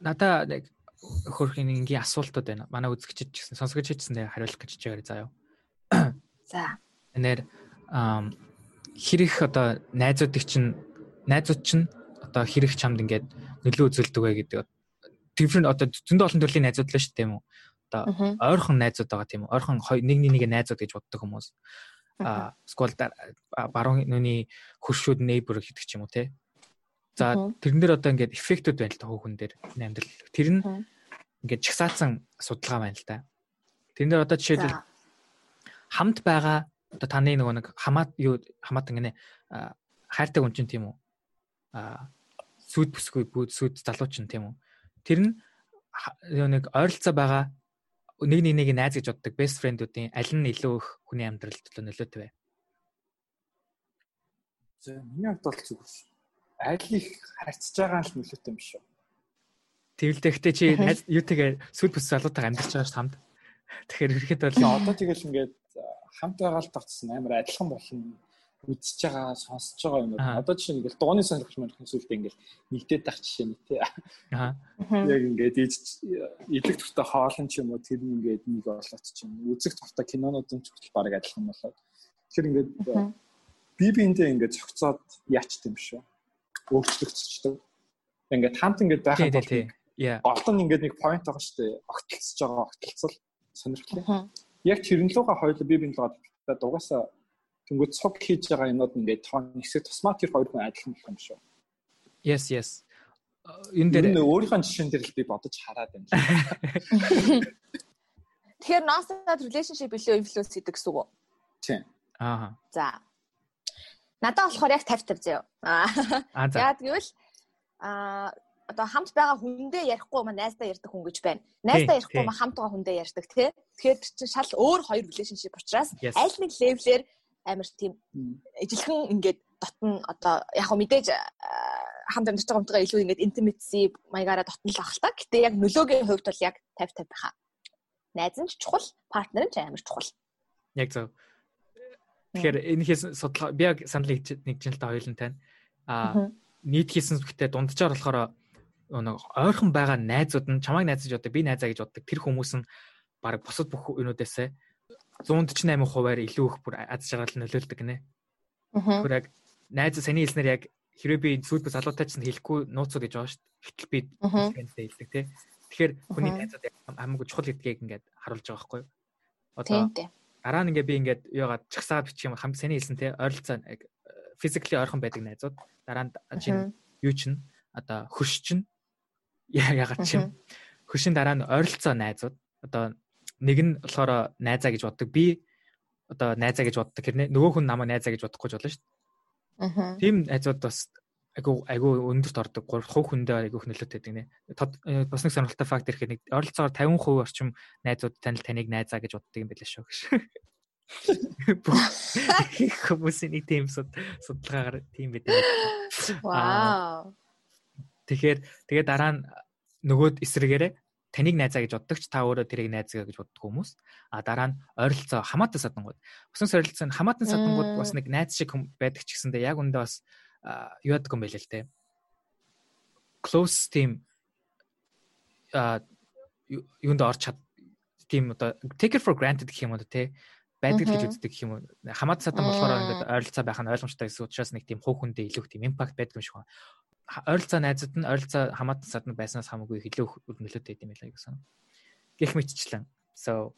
Надаа нэг хөрхийн ингийн асуултууд байна. Манай үзэгчид ч гэсэн сонсогч хэлсэндээ хариулах гэж чигээр заяа. За. Энээр ам хэрэг одоо найзуудыг чинь найзууд чинь одоо хэрэг чамд ингээд нөлөө үзүүлдэг вэ гэдэг. Different одоо зөндөө олон төрлийн найзууд л шүү дээ юм уу? Одоо ойрхон найзууд байгаа тийм үү? Ойрхон нэг нэг найзууд гэж боддог хүмүүс а сквал баруун нүний хөршүүд neighbor гэдэг ч юм уу те. За тэрэн дээр одоо ингээд эффектүүд байна л та хүүхэн дээр амьдрал. Тэр нь ингээд чагсаацсан судалгаа байна л та. Тэрэн дээр одоо жишээлбэл хамт байгаа одоо таны нөгөө нэг хамаат юу хамаатан гинэ хайртай хүн чинь тийм үү? Аа сүд бүсгүй сүд залууч нь тийм үү? Тэр нь нэг ойролцоо байгаа нэг нэг нэг найз гэж боддог best friend-уудын аль нь илүү их хүний амьдралд нөлөөтэй вэ? За миний хувьд бол зүгээр ш. Аль их харьцаж байгаа л нөлөөтэй юм шүү. Тэгэлдээ гэхдээ чи юутэйгээ сүд бүс залуутайгаа амьдарч байгаа ш хамт. Тэгэхээр ихэд бол одоо тэгэл ингээд хамт байгаа л тогтсон амар адилхан болно үзэж байгаа сонсож байгаа юм. Одоо жишээ ингээл дууны сонирхолч мөрхөн сүлдээ ингээл нэгдээд тах жишээ нь тий. Аа. Яг ингээд идэх туртаа хоолн ч юм уу тэр нь ингээд нэг болоод ч юм. Үзэх туртаа кинонууд нь ч хүртэл баг адилхан болоод. Тэгэхээр ингээд би биэндээ ингээд зөгцөөд яач юм шүү. Өөрчлөгдчихдөг. Ингээд хамт ингээд байхад бол Голдон ингээд нэг point байгаа шүү дээ. Огтлцож байгаа огтлцол сонирхлоо. Яг тэрэн луга хоёул би биэнд л гадаа дугаасаа Тэнгүүд цуг хийж байгаа юмуд ингээд тоон хэсэг тусмаа тэр хоёр хүн адилхан болох юм шүү. Yes, yes. Энэ дээр өөрийнхөө жишээн дээр л би бодож хараад байна. *laughs* Тэгэхээр non-stable relationship илүү influence гэдэг гэсэн үг үү? Тийм. Аа. За. Надад болохоор яг 50 50 заяа. Аа. Яа гэвэл аа одоо хамт байгаа хүндээ ярихгүй маа найздаа ярьдаг хүн гэж байна. Найздаа ярихгүй маа хамт байгаа хүндээ ярьдаг тий. Тэгэхээр чинь шал өөр хоёр relationship учраас аль нэг левлэр амар тийм ижилхэн ингээд дотн одоо яг хөө мэдээж хамт амьдарч байгаа юмтайгаа илүү ингээд intimacy маягаараа дотн л ахал та. Гэтэ яг нөлөөгийн хувьд бол яг 50 50 байхаа. Найз нь ч чухал, партнер нь ч амар чухал. Яг зөв. Тэгэхээр энэхээс судлаа би яг санал нэг жил та хоёулын тань а нийт хийсэн зүгтээ дунджаар болохоор нэг ойрхон байгаа найзууд нь чамайг найзаж одоо би найзаа гэж боддог. Тэр хүмүүс нь баг бусад бүх юмудаас 148%-аар илүү их бүр аз жаргал нөлөөлдөг гинэ. Тэр яг найз саний хэлснээр яг хэрэв би сүүлбэ залуутай ч хэлэхгүй нууцуд гэж байгаа шүү дээ. Гэтэл би хэлдэг хэлдэг тий. Тэгэхээр хүний найзууд хамгийн чухал гэдгийг ингээд харуулж байгаа байхгүй юу? Одоо дараа нь ингээд би ингээд яагаад чагсаад бичих юм хам саний хэлсэн тий ойролцоо физикли ойрхон байдаг найзууд. Дараа нь чинь юу чинь одоо хөрш чинь яагаад чинь хөршин дараа нь ойролцоо найзууд одоо нэг нь болохоор найзаа гэж боддог. Би одоо найзаа гэж боддог. Тэр нөгөө хүн намайг найзаа гэж бодохгүй ч болно шүү дээ. Аа. Тийм найзууд бас айгу айгу өндөрт ордог. 3 хувь хүндээ айгу нөлөөтэй гэдэг нэ. Э, бас нэг сонирхолтой факт ирэхэд нэг ойролцоогоор 50% орчим найзууд танил таныг найзаа гэж боддог юм байлаа шүү гэж. *laughs* *laughs* Хүмүүсийн нэг тийм судалгаагаар тийм байдаг. Вау. Тэгэхээр тэгээ дараа нь нөгөөд эсрэгээрээ таныг найзаа гэж боддог ч та өөрөө тэрийг найзаа гэж боддог хүмүүс. А дараа нь ойролцоо хамаатан садангууд. Усан сорилцоо хамаатан садангууд бас нэг найз шиг байдаг ч гэсэндээ яг үндэ бас юу яадаг юм байл л те. Close team а юунд орч чад тийм одоо take it for granted гэх юм уу те байдаг гэж үздэг гэх юм уу хамаатан садан болохоор ингээд ойролцоо байх нь ойлгомжтой гэсэн учраас нэг тийм хуу хүндээ илүү тийм импакт байдаг юм шиг байна ойролцоо найзууд нь ойролцоо хамаатан садны байснаас хамаагүй илүү нөлөөтэй юм байлаа гэсэн. Гэх мэтчлэн. So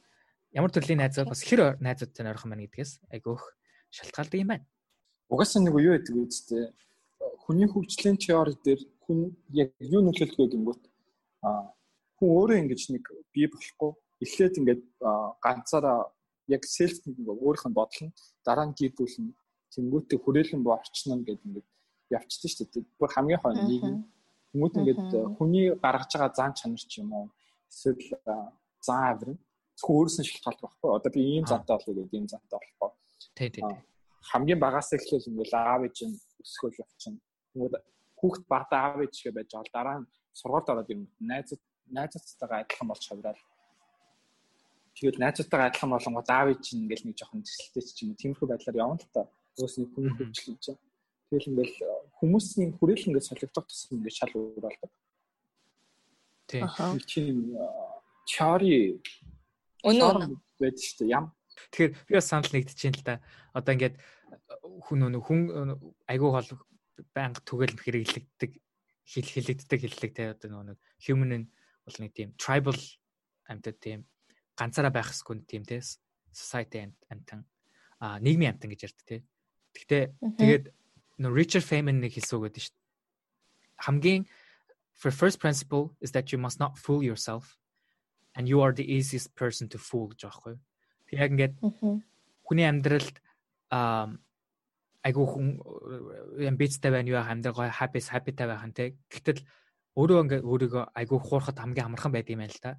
ямар төрлийн найзууд бас хэр найзуудтай ойрхон байна гэдгээс айгүйх шалтгаалдаг юм байна. Угаасаа нэг юу гэдэг үстэй хүний хөгжлийн теори дээр хүн яг юу нөлөөлдөг гингүүт а хүн өөрөө ингэж нэг бий болохгүй эхлээд ингээд ганцаараа яг селф нэг өөрийнх нь бодлоо дараа нь гүйдүүлнэ тэнгуүтээ хүрээлэн боо орчно гэдэг ингээд явчихсан шүү дээ. Бүр хамгийн хойно нэг хүмүүс ингээд хүний гаргаж байгаа зан чанар ч юм уу эсвэл зан авир нь зөвхөн өөрөөс нь шалтгаалдаг байхгүй. Одоо би ийм зантай болов гэдэг ийм зантай болохгүй. Тий, тий. Хамгийн багаас эхлээл ингээд аав ээж нь өсгөл явчихна. Тэгмээд хүүхд багтаа аав ээжгээ байж байгаа дараа нь сургуульд ороод юм найзууд найзуудтайгаа адилхан болж хаврал. Тэгээд найзуудтайгаа адилхан болонгод аав ээж нь ингээд нэг жоохон зэсэлтэй ч юм уу тиймэрхүү байдлаар явна л та. Өөрөөс нь хүн хөгжил байгаа. Тэгэл ингээл э, хүмүүсийн хүрээлэн ингээд солигдох тусам ингээд шал өөр болдог. Тийм. Тийм чари өнөө байдаг шүү дээ. Ям. Тэгэхээр би бас санал нэгдэж байна л да. Одоо ингээд хүн өнө хүн айгүй хол байнга түгэл хэрэглэгддэг хэл хэлэгддэг хэллэг те одоо нэг human бол нэг тийм tribal амьтад тийм ганцаараа байх хэсгүн тийм те society амтан а нийгмийн амтан гэж ярьдаг те. Гэхдээ тэгээд no Richard Feynman нэг хэлсэн үг гэдэг шүү дээ. Хамгийн for first principle is that you must not fool yourself and you are the easiest person to fool гэж аахгүй. Тэг яг ингээд хүний амьдралд айгүй хүн амбицтай байна юу амьдрал гоё happy happy та байх нь те. Гэтэл өөрөө ингээ өөрийгөө айгүй хуурахад хамгийн амархан байдаг юм байна л та.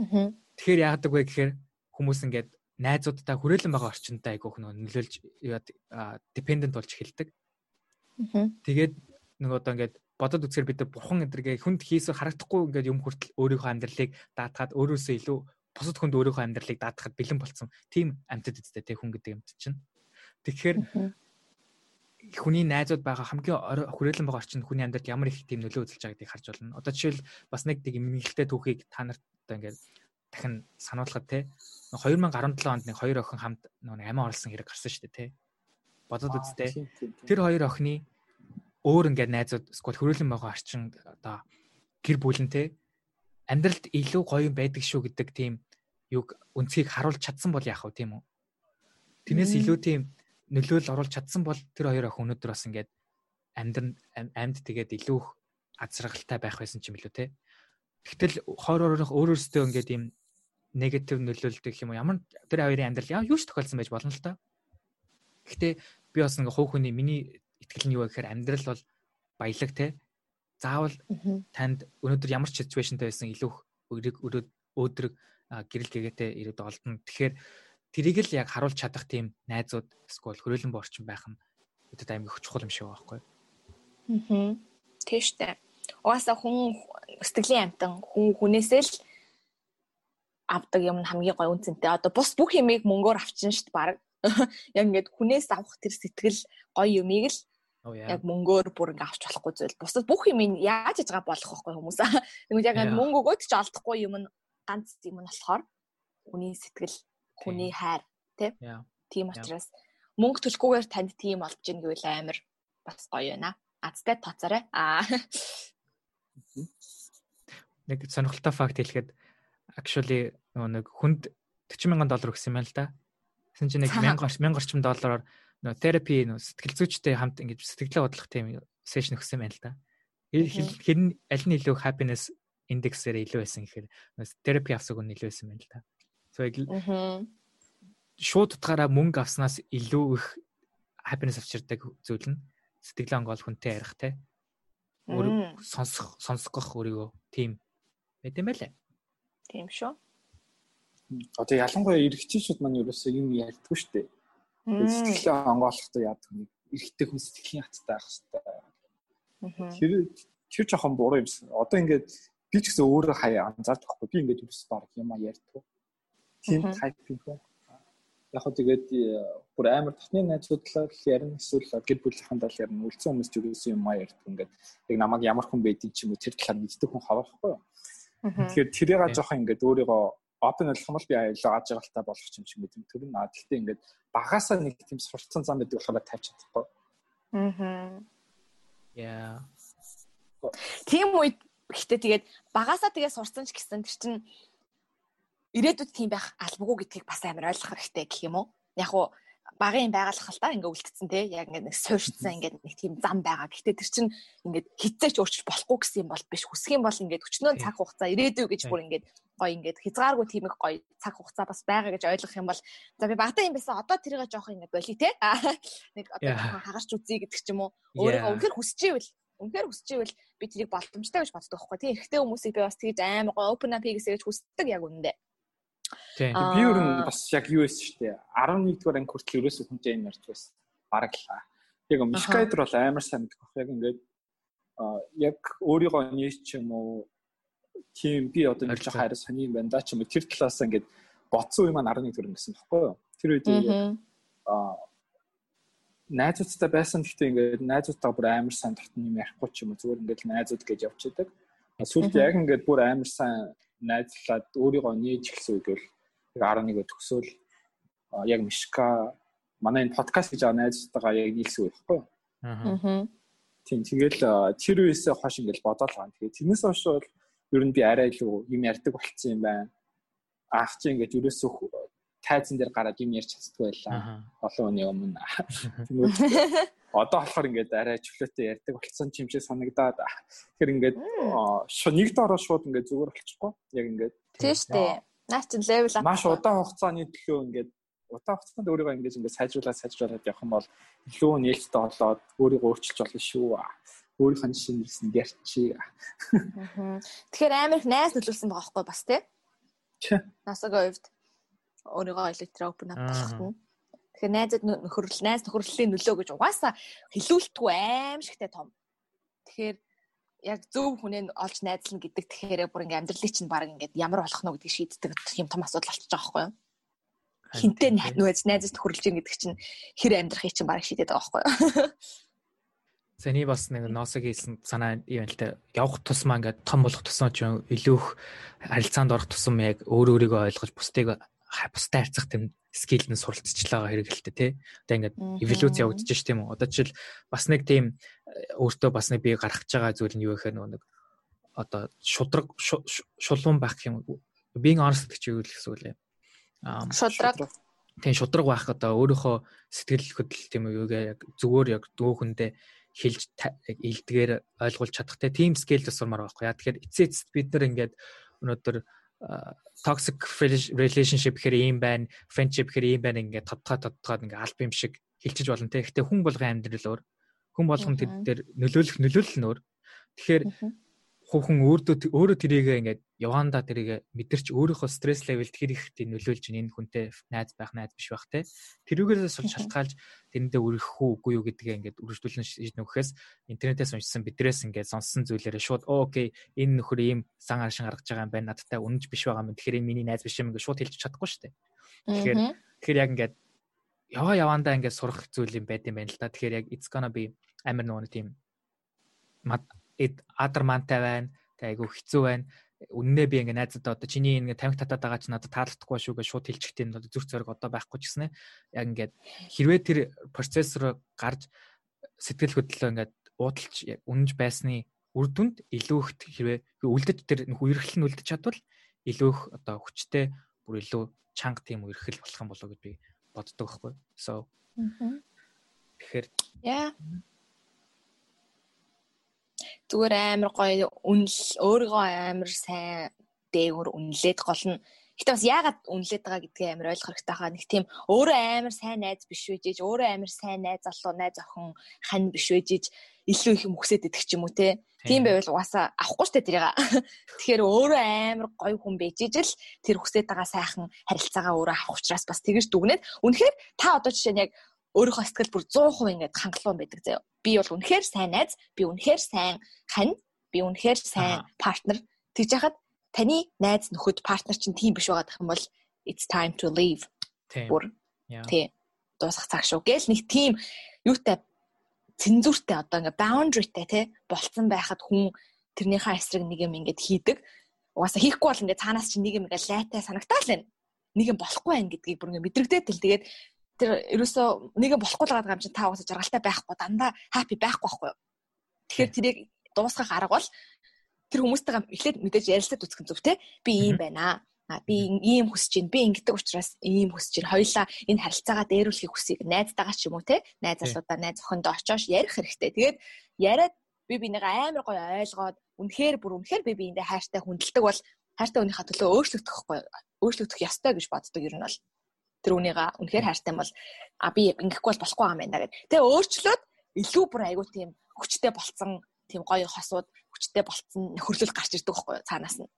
Аа. Тэгэхээр яадаг вэ гэхээр хүмүүс ингээд найзуудтай хүрээлэн байгаа орчиндаа айгүй хүн нөлөөлж dependent болж эхэлдэг. Тэгээд нэг одоо ингээд бодод үзэхээр бид нар бурхан эдэргээ хүнд хийсэ харагдахгүй ингээд юм хүртэл өөрийнхөө амьдралыг даатгаад өөрөөсөө илүү бусад хүнд өөрийнхөө амьдралыг даатахад бэлэн болцсон тийм амьтад үстэй те хүн гэдэг юмд чинь. Тэгэхээр хүний найзууд байгаа хамгийн хүрээлэн байгаа орчинд хүний амьдралд ямар их тийм нөлөө үзүүлж байгааг харж байна. Одоо жишээл бас нэг тийм эмгэгтэй түүхийг та нарт одоо ингээд дахин сануулхад те 2017 онд нэг хоёр охин хамт нэг амиа орлсон хэрэг гарсан шүү дээ те. Бодод үзтээ. Тэр хоёр охины өөр ингээд найзууд эсвэл хүрээлэн байгаа орчинд одоо гэр бүлэнтэй амьдралд илүү гоё юм байдаг шүү гэдэг тийм юг үнцгийг харуулж чадсан бол яах вэ тийм үү? Тэрнээс илүү тийм нөлөөлөл оруулж чадсан бол тэр хоёр охин өнөөдөр бас ингээд амьдрал амьд тэгээд илүү их азралтай байх байсан ч юм илүү те. Гэтэл хойр орох өөрөөсөө ингээд ийм негатив нөлөөлөлт гэх юм уу ямар тэр хоёрын амьдрал юу ч тохиолдсон байж болно л та. Гэхдээ би бас ингээ хуу хөний миний итгэл нь юу вэ гэхээр амьдрал бол баялаг те. Заавал танд өнөөдөр ямар ч ситүэйшнтэй байсан илүү өрөг өөдрөг гэрэл гэгээтэй ирээд олдно. Тэгэхээр тэрийг л яг харуулж чадах тийм найзууд эсвэл хөрөлн борчин байх нь өдөд аймаг их чухал юм шиг байхгүй. Аа. Тэштэй. Угаасаа хүн сэтгэлийн амтан хүн хүнээсээ л авдаг юм хамгийн гоё үнцэнтэй. Одоо бус бүх юмыг мөнгөөр авчин штт баг. *laughs* Яг ингээд хүнээс авах тэр сэтгэл гоё юмыг л яг мөнгөөр бүр ингээ авч болохгүй зүйл. Бусад бүх юм яаж хийж байгаа болох вэ хүмүүс. *laughs* Тэгмээд яг мөнгө өгөөд ч олдохгүй юм нь ганц юм нь болохоор хүний сэтгэл, хүний хайр тий. Тийм учраас мөнгө төлөхгүйгээр танд тийм олж ийн гэвэл амар бас гоё байна. Азтай тооцоорой. Аа. *laughs* Нэг сонирхолтой факт хэлэхэд actually нэг хүнд 40 мянган доллар өгсөн юм байна л да. Тэгсэн чинь нэг 1000 1000 орчим доллараар нөө терапи нөө сэтгэл зүйчтэй хамт ингэж сэтгэлээ бодлох тийм сешн өгсөн байна л да. Хэн аль нь илүү happiness индексээр илүү байсан гэхээр терапи авсаг нь илүү байсан байна л да. So шууд утгаараа мөнгө авснаас илүү их happiness авчирдаг зүйл нь сэтгэлээ онгоол хүнтэй ярих те. Өөр сонсох сонсгох өөрийгөө тийм байт юм байлаа. Тийм шүү. Одоо ялангуяа эрэгчүүд маань ерөөсөө юм ярьдгүй шүү дээ Сэтгэлээ онгойлохдоо яадаг нэг эрэгтэй хүн сэтгэлийн хаттай байх хэвээр. Тэр тэр жоохон буруу юмсан. Одоо ингээд би ч гэсэн өөрөө хаяа анзаардаг байхгүй. Би ингээд юус баг юм а ярьдаг. Тийм тайп юм байна. Яг хөө тэгээд э, бүр амар татны найзуудлаа ярина эсвэл гэр бүлийнхэн дал ярина. Үлдсэн хүмүүс ч юусэн юм а ярьдаг ингээд яг намайг ямар хүн байдгийг ч юм уу тэр талаар мэддэг хүн хавахгүй. Тэгэхээр тэрийг жоохон ингээд өөрийгөө одоо нөлөх юм бол би аяалаа аж аргалтай болох юм шиг мэдэм төр нь. А тэгтээ ингээд багасаа нэг тийм сурцсан зам байдаг болохоор тавьж чадахгүй. Аа. Яа. Тийм үед гэхдээ тэгээд багасаа тэгээд сурцсан ч гэсэн тэр чинь ирээдүйд тийм байх албагүй гэдгийг бас амар ойлгох хэрэгтэй гэх юм уу? Яг уу багын байгалах л та ингээ үлдсэн те яг ингээ нэг суурьцсан ингээ нэг тийм зам байгаа. Гэхдээ тэр чинь ингээ хитцээч өөрчилж болохгүй гэсэн юм бол биш. Хүсэх юм бол ингээ өчнөө цаг хугацаа ирээдүй гэж бүр ингээ гоё ингээ хязгааргүй тийм их гоё цаг хугацаа бас байгаа гэж ойлгох юм бол за би багтаа юм байсан. Одоо тэрийг жоох ингээ боли те. Нэг одоо хагарч үзье гэдэг ч юм уу. Өөрийгөө үнэхээр хүсэж ивэл үнэхээр хүсэж ивэл би тэрийг боломжтой гэж боддог байхгүй тийм эрэгтэй хүмүүсийг би бас тэгж амар гоё open up хийгээсэй гэж хүсдэг яг үнэндээ. Тийм. Би өөр нь бас яг юу байсан шүү дээ. 11 дугаар анги хүртэл ерөөсөө хүнтэй юм ярьж байсан. Бараг л. Яг Мишкайдер бол амар сайн мэдэх баг. Яг ингээд а яг өөрийгөө нийч юм уу тийм би одоо нэг жоо хайр сони юм байна да ч юм уу тэр талаас ингээд боцсон үе маань 11 дугаар гэсэн баггүй юу. Тэр үед а найзуудтай байсан гэхдээ ингээд найзуудтайгаа бүр амар сайн татна юм ярихгүй ч юм уу зүгээр ингээд найзууд гэж явж идэг. Сүүлд яг ингээд бүр амар сайн найзлаад өөрийгөө нээж эхэлсэн үед бол 11-өө төгсөөл яг Мишка манай энэ подкаст гэж байгаа найзтайгаа яг нийлсэн үед байхгүй юу? Аа. Тийм тэгэл тэр үеэсээ хойш ингээл бодоол байгаа. Тэгээ тэрнээс хойш бол ер нь би арай илүү юм ярьдаг болцсон юм байна. Аах чи ингээд ерөөсөө тайзан дээр гараад юм ярьж чаддгүй байлаа. Олон өний өмнө. *laughs* Одоо болохоор ингээд арай чөлөөтэй ярьдаг болцсон юм шиг санагдаад. Тэгэхээр ингээд нэг дороо шууд ингээд зүгээр болчихгүй. Яг ингээд. Тийм шүү дээ. Наа чин левел ап. Маш удаан хугацааны төлөө ингээд удаан хугацаанд өөрийгөө ингэж ингээд сайжруулаад сайжруулаад явах юм бол илүү нээлттэй болоод өөрийгөө өөрчилж болно шүү. Өөрийнх нь шинэлсэн гэрчи. Тэгэхээр амар их найз нөлөөлсөн байгаа байхгүй бас тий? Насагийн хувьд өөрийгөө электро open up болгох нь. Тэгэхээр найзад нөхөрлөл, найз нөхөрлөлийн нөлөө гэж угаасаа хилүүлтгүй аим шигтэй том. Тэгэхээр яг зөв хүнээ олж найзлна гэдэг тэгэхээр бүр ингээм амьдралыг чинь баг ингээд ямар болох нь гэдгийг шийддэг юм том асуудал болчихж байгаа байхгүй юу? Хинтээ найз найзад төхөрлж ийн гэдэг чинь хэр амьдрахыг чинь баг шийдэдэг байгаа байхгүй юу? Зэний бас нэг ноосог хийсэн санаа юм л та явах тусмаа ингээд том болох тусмаа ч илүү их харилцаанд орох тусам яг өөр өөрийгөө ойлгож бусдыг бусдад харьцах тийм скил нь суралцчихлаа хэрэгэлтэй тий. Одоо ингээд эволюц явагдаж ш тийм үү. Одоо жишээл бас нэг тийм э, өөртөө бас нэг би гаргаж байгаа зүйл нь юу гэхээр нэг одоо шудраг шулуун байх юм. Being honest гэж юу гэсэн үг лээ. Аа шудраг тийм шудраг байх одоо өөрийнхөө сэтгэл хөдлөл тийм үү яг зүгээр яг дөө хүндээ хэлж илдгээр ойлгуулж чадахтай тийм скил тусмаар байхгүй яа. Тэгэхээр эцээ эцэст бид нар ингээд өнөөдөр toxic relationship гэхээр ийм байна, friendship гэхээр ийм байна ингээд тодтоо тодтоод ингээд аль бим шиг хилчиж болно те. Гэхдээ хүн болгон амьдрал өөр. Хүн болгон тэр дээр нөлөөлөх нөлөөлөл нь өөр. Тэгэхээр хүн өөртөө өөрөө тэрийг ингээд яванда тэрийг мэдэрч өөрийнхөө стресс левелд хэр их тийм нөлөөлж энэ хүнтэй найз байх найз биш байх те. Тэрүүгээрээ шалтгаалж тэрэндээ өргөх үү үгүй юу гэдгээ ингээд үргэлжлүүлэн шийднэ гэхээс интернетээс уншсан бидрээс ингээд сонсон зүйлээрээ шууд окей энэ нөхөр ийм сан аршин гаргаж байгаа юм байна надтай үнэнч биш байгаа юм тэгэхээр миний найз биш юм ингээд шууд хэлж чадахгүй шүү дээ тэгэхээр тэгэхээр яг ингээд яваа явандаа ингээд сурах зүйл юм байт юм байна л да тэгэхээр яг it's gonna be амар нөгөө тийм адар мантай байна. Тэ айгу хэцүү байна. Үннээ би ингээ найзуудаа одоо чиний ингээ тамхи татаад байгаа чи надад таалагдахгүй шүү гэж шууд хэлчихтэй нь зүрх зориг одоо байхгүй ч гэсэн яг ингээд хэрвээ тэр процессор гарч сэтгэл хөдлөлөө ингээд уудалж үнэнж байсны үр дүнд илүү их хэрвээ үлдэж тэр үерхэл нь үлдэж чадвал илүү их одоо хүчтэй бүр илүү чанга тийм үерхэл болох юм болоо гэж би боддог байхгүй. So. Тэгэхээр яа зүгээр амар гоё үнэл өөрийгөө амар сайн дээгүр үнэлээд гол нь Гэтэ бас яагаад үнэлээд байгаа гэдгийг амар ойлгох хэрэгтэй хаа. Нэг тийм өөрөө амар сайн найз биш үжиж, өөрөө амар сайн найз залуу, найз охин хань биш үжиж илүү их мөхсөд идэх ч юм уу те. Тийм байвал угаасаа авахгүй штэ тэрийг. *laughs* Тэгэхээр өөрөө амар гоё хүн бэжиж л тэр хүсэж байгаа сайхан харилцаагаа өөрөө авах учраас бас тэгэж дүгнээд үнэхээр та одоо жишээ нь яг өөрийнхөө сэтгэл бүр 100% ингээд хангалуун байдаг заяа. Би бол үнэхээр сайн найз, би үнэхээр сайн хань, би үнэхээр сайн партнер. Тэгж яхад таны найз нөхөд партнер чинь тийм биш байгаа гэх юм бол it's time to leave. Бүр тий. Дуусах цаг шүү. Гэл нэг тийм юутай цензуртай одоо ингээ boundaryтэй тий болцсон байхад хүн тэрнийхээ эсрэг нэг юм ингээд хийдэг. Угаасаа хийхгүй бол ингээ цаанаас чинь нэг юм ингээ лайтай санагтаал байна. Нэг юм болохгүй байх гэдгийг бүр ингээ мэдрэгдээд тэл тэгээд тэр ерөөсөө нэг болохгүй л байгаа юм чинь та уусаа жаргалтай байхгүй дандаа хаппи байхгүй байхгүй юу. Тэгэхээр тэрийг дуусгах арга бол тэр хүмүүстэйгээ эхлээд мэдээж ярилцаад үзэх зүг те. Би ийм байна аа. Би ийм хүсэж байна. Би ингэдэг учраас ийм хүсэж байна. Хоёлаа энэ харилцаагаа дээруулэхийг хүсэе. Найзтайгаа ч юм уу те. Найз залуудаа найз охиндоо очоош ярих хэрэгтэй. Тэгээд яриад би бинийгээ амар гоё ойлгоод үнэхээр бүр үнэхээр би биендээ хайртай хүндэлдэг бол хайртай хүнийхээ төлөө өөрчлөгдөхгүй өөрчлөгдөх ёстой гэж боддог юм нь бол тэр үнийга үнэхээр хайртай бол а би ингэхгүй бол болохгүй юм байна гэдэг. Тэгээ өөрчлөөд илүү бүр айгуу тийм хүчтэй болцсон тийм гоё хосууд хүчтэй болцсон нөхөрлөл гарч ирдэг байхгүй юу цаанаас нь.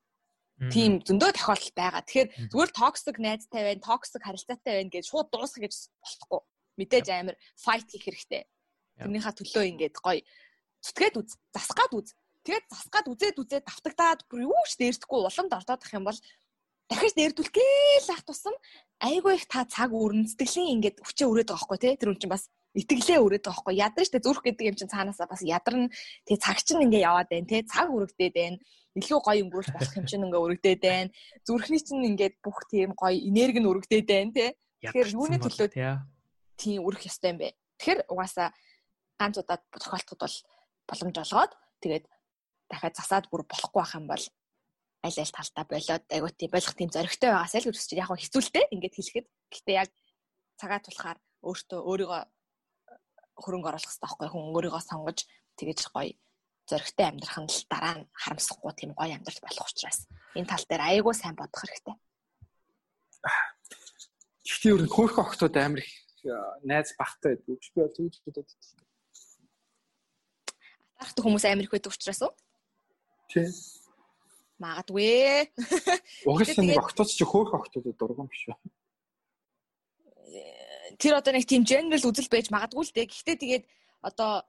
Тийм зөндөө тохиолдол байгаа. Тэгэхээр зүгээр токсик найзтай байна, токсик харилцаатай байна гэж шууд дуусгах гэж болохгүй. Мэдээж амар файт хийх хэрэгтэй. Тэрнийхээ төлөө ингээд гоё зүтгээд үз, засгаад үз. Тэгээд засгаад үзээд үзээд давтагдаад бүр юу ч дээрдэхгүй уламд ордоодох юм бол дахиж дээрдүүлгээл ах тусам. Айгүй их та цаг өрн сэтгэлийн ингээд хүчээ өрөөд байгаа байхгүй тий? Тэр үн чинь бас итгэлээ өрөөд байгаа байхгүй ядарч тэ зүрх гэдэг юм чинь цаанаасаа бас ядарна. Тий цаг чинь ингээд яваад байна тий? Цаг өргөдөөд байна. Илүү гоё өнгөрүүлж болох юм чинь ингээд өргөдөөд байна. Зүрхний чинь ингээд бүх тийм гоё энерги нь өргөдөөд байна тий? Тэгэхээр юуны төлөө тийм өрөх ёстой юм бэ? Тэгэхээр угаасаа ганц удаад тохиолдоход бол боломж олгоод тэгээд дахиад засаад бүр болохгүй байх юм бол аль аль талтаа болоод айгуу тийм болох тийм зоригтой байгаасаа л үсч яг хэцүүлтэй ингээд хэлэхэд гэхдээ яг цагаа тулахаар өөртөө өөрийгөө хөрөнгө оруулах хэрэгтэй байхгүй хүн өөрийгөө сонгож тэгэж гоё зоригтой амьдрах нь л дараа нь харамсахгүй тийм гоё амьдрал болох учраас энэ тал дээр айгуу сайн бодох хэрэгтэй. Би өөр хөөх охтууд амар их найз багтай байдаг. Би бол тэгж бодод. Атархтай хүмүүс амар их байдаг учраас уу? Тий. Магадгүй. Угаасаа нэг охтууд чи хөөх охтуудад дургуун биш үү? Тэр одоо нэг тийм general үзэл байж магадгүй л дээ. Гэхдээ тэгээд одоо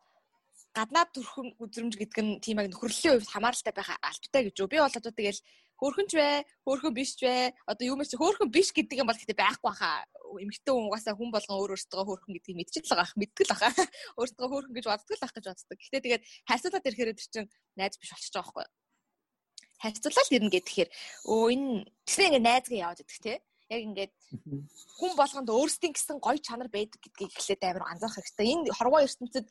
гаднаад төрхөн үзрэмж гэдэг нь тийм яг нөхөрлөлийн үед хамааралтай байх албатай гэж үү. Би бол одоо тэгэл хөөрхөн ч вэ, хөөрхөн биш ч вэ. Одоо юу мэрч хөөрхөн биш гэдэг юм бол гэхдээ байхгүй хаа. Эмэгтэй хүн угаасаа хүн болгон өөр өөртөө хөөрхөн гэдгийг мэдчихэл байгаа. Мэддэг л баха. *laughs* Өөртөө хөөрхөн гэж боддог л байх гэж боддог. Гэхдээ тэгээд хайрцуулаад ирэхээр тэр чинь найз биш болчихж байгаа байхгүй юу? Хайрцуулаад ирнэ гэхээр өө энэ тэгснэ ингээ найзгаа яваад идэх те яг ингээд хүн болгонд өөрсдийн гэсэн гоё чанар байдаг гэдгийг эхлээд амар анзаарах хэрэгтэй. Энэ хорвоо ертөнцид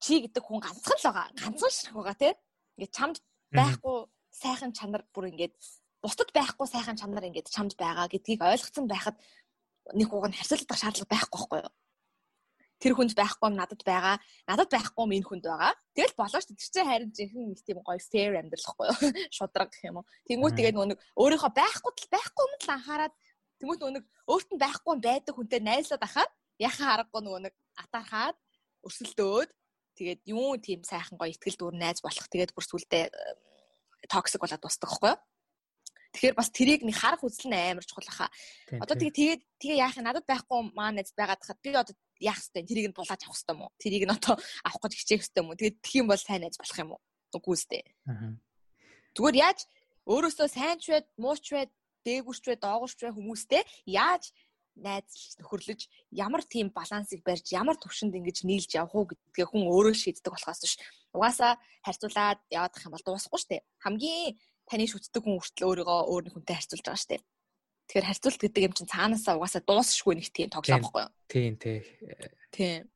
чи гэдэг хүн ганцхан л байгаа. Ганцхан ширх байгаа тий. Ингээд чамд байхгүй сайхан чанар бүр ингээд бусдад байхгүй сайхан чанар ингээд чамд байгаа гэдгийг ойлгоцсон байхад нэг хуг нь харьцуулах шаардлага байхгүй байхгүй юу? Тэр хүнд байхгүй юм надад байгаа. Надад байхгүй юм энэ хүнд байгаа. Тэгэл болоо ш. Тэр чинь харин жинхэнэ нэг тийм гоё fair амьдрал байхгүй юу? *laughs* Шудраг гэх юм уу. Тэнгүү тэгээд нөгөө өөрийнхөө байхгүй тал байхгүй юм л анхаарад Тэнгүүт нөгөө өөрт нь байхгүй байдаг хүнтэй найзлаад ахаад яхаа аргагүй нөгөө нэг атаархаад өрсөлдөөд Тэгээд юу тийм сайхан гоё ихтгэл дүүр найз болох. Тэгээд бүр сүлдээ токсик болоод дуусдаг байхгүй юу? Тэгэхээр бас тэрийг нэг харах үзэл нь амар чухал хаа. Одоо тэгээ тэгээд тэгээ яах юм надад байхгүй маа найз байгаад хахад би одоо яах вэ? Тэрийг нь булааж авах хэрэгтэй юм уу? Тэрийг нь одоо авах гэж хичээх хэрэгтэй юм уу? Тэгээд тхих юм бол сайн найз болох юм уу? Үгүй үстэй. Зүгээр яаж өөрөөсөө сайн ч вэ, муу ч вэ, дээгүрч вэ, доогуурч вэ хүмүүстэй яаж найз нөхөрлөж ямар тийм балансыг барьж ямар төвшөнд ингэж нийлж явах уу гэдгээ хүн өөрөө шийддэг болохоос биш. Угаасаа харьцуулаад явах юм бол дуусахгүй шүү дээ. Хамгийн таны шүтдэг хүн хүртэл өөрийгөө өөр нэг хүнтэй харьцуулж байгаа шүү дээ. Тэгэхээр харьцуулт гэдэг юм чинь цаанаасаа угаасаа дуусшгүй нэг тийм тоглоом байхгүй юу? Тийм тий. Тийм.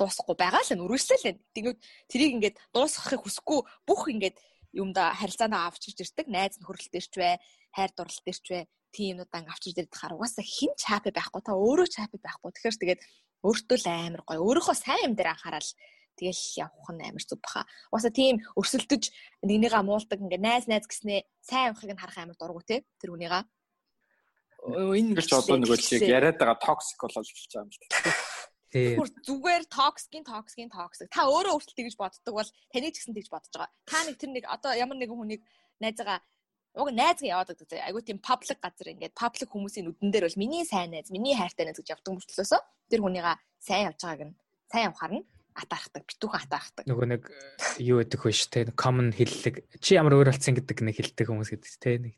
Дуусахгүй байгаа л нүргэсэл. Тэгээд тэрийг ингээд дуусгахыг хүсэхгүй бүх ингээд юмда харилцаанаа авчирж ирдэг найз нөхөрлөлтөөр ч вэ, хайр дурлалтээр ч вэ тийм юмудаа ингээ авчирж ирээд хахаар угаасаа хин ч хаппи байхгүй та өөрөө ч хаппи байхгүй. Тэгэхээр тэгээд өөртөө л амар гоё. Өөрийнхөө сайн юм дээр анхаарал тэгэл явах нь амар зүг баха. Угаасаа тийм өрсөлдөж нэгнийгаа муулдаг ингээ найз найз гэснээ сайн явахыг нь харах амар дургу те тэр хүнийгаа. Энэ гэж одоо нэг л чиг яриад байгаа токсик болол болж байгаа юм л Тийм. Зүгээр токсикийн токсикийн токсик. Та өөрөө өөртөө тэгж боддог бол таны ч гэсэн тэгж бодож байгаа. Та нэг тэр нэг одоо ямар нэгэн хүнийг найзгаа уг найзгаа яваад байдаг. Айгуу тийм паблик газар ингээд паблик хүмүүсийн нүдэн дээр бол миний сайн найз, миний хайртай найз гэж явдаг мөртлөөсөө тэр хүнийга сайн явж байгааг нь сайн явахаар нь атаархдаг, битүүхэн атаархдаг. Нөгөө нэг юу гэдэг вэ ш тэ common хэллэг. Чи ямар өөр болсон гэдэг нэг хэлдэг хүмүүс гэдэг тэ нэг.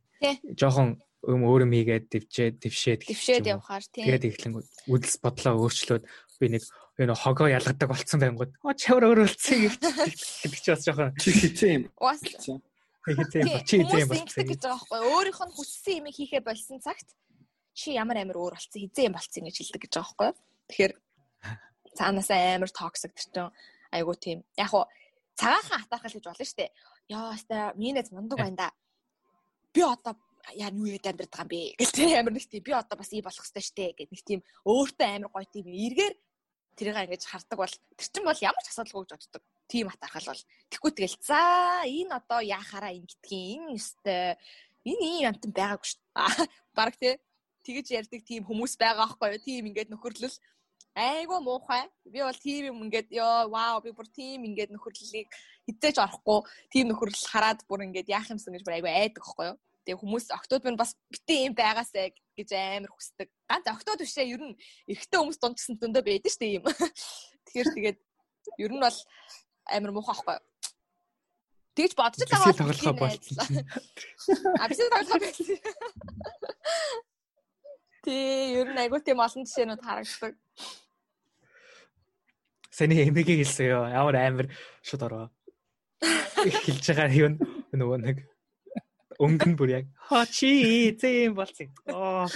Жохон юм өөр юм хийгээд дэвчээд дэвшээд дэвшээд явахаар тийм. Тэгээд ихлэн үдэлс бодлоо өөрчлөөд би нэг энэ хогоо ялгадаг болцсон байнгут. Оо чавар өөр болцсон *laughs* гэдэг чи бас жоохон юм. Уус хэзээ чи хэзээ болсон гэж? байгаа байхгүй. Өөрийнх нь хүссэн юм хийхээ болсон цагт чи ямар амар өөр болсон хэзээ юм болсон гэж хэлдэг гэж байгаа байхгүй тэгэхээр цаанаас амар токсик чинь. Айгуу тийм. Яг хуу цагаахан атаархал гэж болно штэ яа хаста минийс мундаг байна да. Би одоо яа юу яд амьдраад байгаа юм бэ тийм амар нэг тийм би одоо бас ий болох хэрэгтэй штэ гэх нэг тийм өөртөө амар гоё тийм эргээр тэрийг ингэж хардаг бол тэр чинь бол ямар ч асуудалгүй гэж боддог тийм атархал бол тэггүй тэгэл за энэ одоо яахаараа ингэдгийг энэ өстэй энэ ийм амтан байгаагүй шүү. Бараг тий тэгэж ярьдаг тийм хүмүүс байгаа байхгүй юу? Тийм ингээд нөхөрлөл айгуу муухай. Би бол тийм юм ингээд ёо вау би бүр тийм ингээд нөхөрлөлийг хизээж орохгүй тийм нөхөрлөл хараад бүр ингээд яах юмсан гэж бүр айгуу айдаг байхгүй юу? Тэгээ хүмүүс октод минь бас битээ юм байгаасаа гэж амар хүсдэг. Ганц октод бишээ ер нь эрэгтэй хүмүүс дунд гэсэн зөндөө байдаг шүү дээ юм. *laughs* Тэгэхээр тэгээд ер нь бол амар муухай ахгүй. Тэгж бодож байгаа тоглохоо болсон. А бисээ тоглохоо байсан. Тий, ер нь айгуу тийм олон жишээнүүд харагддаг. Сэний эмэгийг хэлсэн ёо. Ямар амар шууд ороо. Хэлж байгаа юм нөгөө нэг өнгөн бүр яг хаа чи зэм болсон. Оо.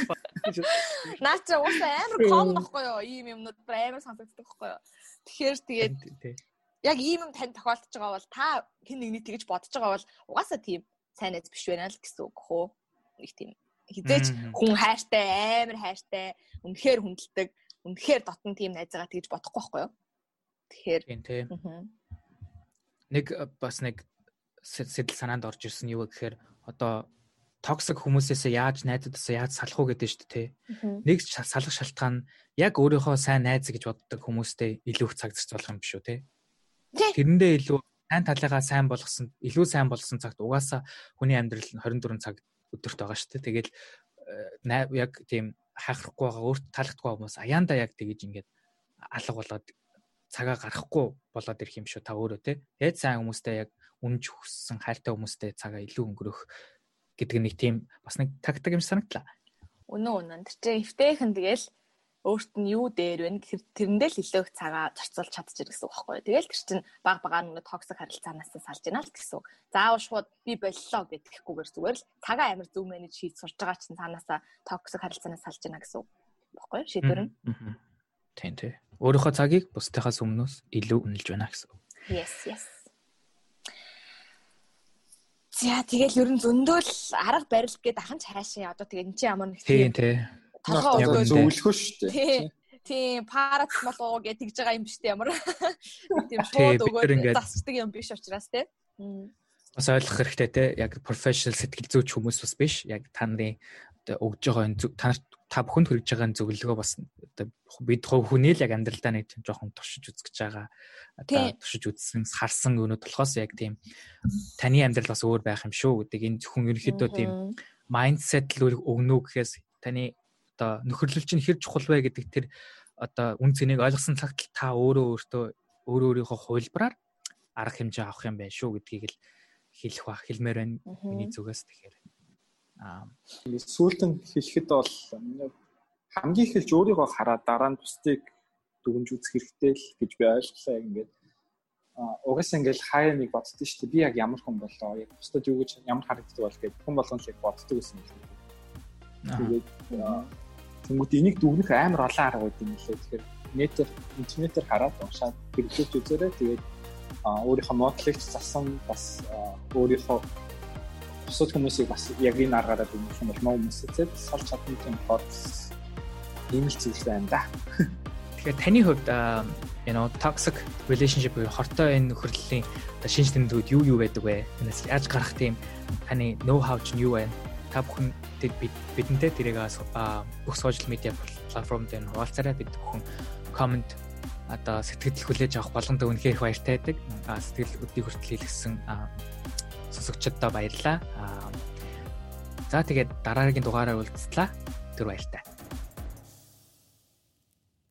Наа чи уусаа амар ком нөхгүй юу? Ийм юмнууд амар сонсогддог хгүй юу? Тэгэхээр тэгээд яг ийм юм тань тохиолдож байгаа бол та хэн нэгний тэгж бодож байгаа бол угаасаа тийм сайн найз биш байна л гэсэн үг хөө. Нэг тийм хизээч хүн хайртай, амар хайртай, үнэхээр хүндэлдэг, үнэхээр дотн тийм найзгаа тэгж бодохгүй байхгүй юу? Тэгэхээр тийм. Нэг бас нэг сэтэл санаанд орж ирсэн юу гэхээр одоо токсик хүмүүсээс яаж найзуудаас яаж салах уу гэдэг шүү дээ. Нэг салах шалтгаан яг өөрийнхөө сайн найз гэж боддог хүмүүстэй илүү их цаг зарц болох юм биш үү те. Тэрэндээ илүү сайн талыгаа сайн болгосон, илүү сайн болгосон цагт угаасаа хүний амьдрал нь 24 цаг өдөрт байгаа шүү дээ. Тэгэл э, яг тийм хайхрахгүй байгаа өөрт таалагдахгүй хүмүүс аяанда яг тэгэж ингээд алга болоод цагаа гарахгүй болоод ирэх юм шүү та өөрөө те. Яаж сайн хүмүүстэй яг үнж хүссэн хайртай хүмүүстэй цагаа илүү өнгөрөх гэдэг нэг тийм бас нэг тактик юм санагдлаа. Үнэн үнэн. Тэр чинь эвтэйхэн тэгэл өөрт нь юу дээр вэ гэхээр тэрэндээ л илүү их цагаа зарцуулж чадчих гэсэн үг байхгүй юу. Тэгэл тэр чинь баг багаар нэг токсик харилцаанаас салж яана л гэсэн. Заавал шууд би боллоо гэдэгхгүйгээр зүгээр л цагаа амар зөв менеж хийж сурч байгаа чинь цаанаасаа токсик харилцаанаас салж яана гэсэн үг байхгүй юу. Шийдвэр нь. Тийм тийм. Өөрийнхөө цагийг бусдынхаас өмнөөс илүү үнэлж байна гэсэн. Yes, yes. За тэгэл ер нь зөндөөл арга барил гээд ахын цаашаа одоо тэгээ эн чинь ямар нэг тийм тийм толгой өгөөд зөвлөхөө шүү дээ. Тийм, парацмол уу гэж тэгж байгаа юм биш үү ямар. Тийм шууд өгөөд засчдаг юм биш учраас те. Бас ойлгох хэрэгтэй те. Яг professional сэтгэл зүйч хүмүүс бас биш. Яг та нарын өгж байгаа та нарт та бүхэнд хүргэж байгаа зөвлөгөө бас бид хүний л яг амьдралдаа нэг жоохон туршиж үзэж байгаа. Одоо туршиж үзсэн харсан өнөд болохоос яг тийм таны амьдрал бас өөр байх юм шүү гэдэг энэ зөвхөн ерөнхийдөө тийм майндсет л өгнө гэхээс таны одоо нөхөрлөл чинь хэр чухал вэ гэдэг тэр одоо үн цэнийг ойлгосон цагт та өөрөө өөртөө өөрөө өөрийнхөө хувилбараар арга хэмжээ авах юм байна шүү гэдгийг л хэлэх ба хэлмээр байна миний зүгээс тэгэхээр сүүлдэн хэлэхэд бол хамгийн ихэлж өөрийгөө хараад дараа нь бусдыг дүгнж үзэх хэрэгтэй л гэж би ойлголоо яг ингээд угаасаа ингээл хаяа нэг боддоо шүү дээ би яг ямар хүн болоо яг бусдад юу гэж ямар харагддаг бол гэж хүн болгон л яг боддог гэсэн юм шиг. Тэгээд тэнгууд энийг дүгнэх амар олон арга үүд юм лээ. Тэгэхээр нэтээр интернетээр хараад уншаад хэрэглэж үзээрэй. Тэгээд өөрийнхөө моделыг засан бас өөрийнхөө бусад хүмүүсийг бас яг энэ аргаараа дүнэх юм бол муу хүмүүсээс салж чадна юм бод ийм л зүйл байна да. Тэгэхээр таны хувьд you know toxic relationship буюу хортой энэ нөхөрлөлийн шинж тэмдгүүд юу юу байдаг вэ? Энэс яаж гарах тийм таны know how чинь юу вэ? Та бүхэн бидэнтэй тэрийг бүх social media платформ дээр хуваалцаарай бид бүхэн comment одоо сэтгэл хүлээж авах боломжтой үнэхээр их баяртай байдаг. Сэтгэл өдний хүртэл хийлгсэн сонсогчдод баярлалаа. За тэгээд дараагийн дугаараар уулзлаа. Тэр баяртай.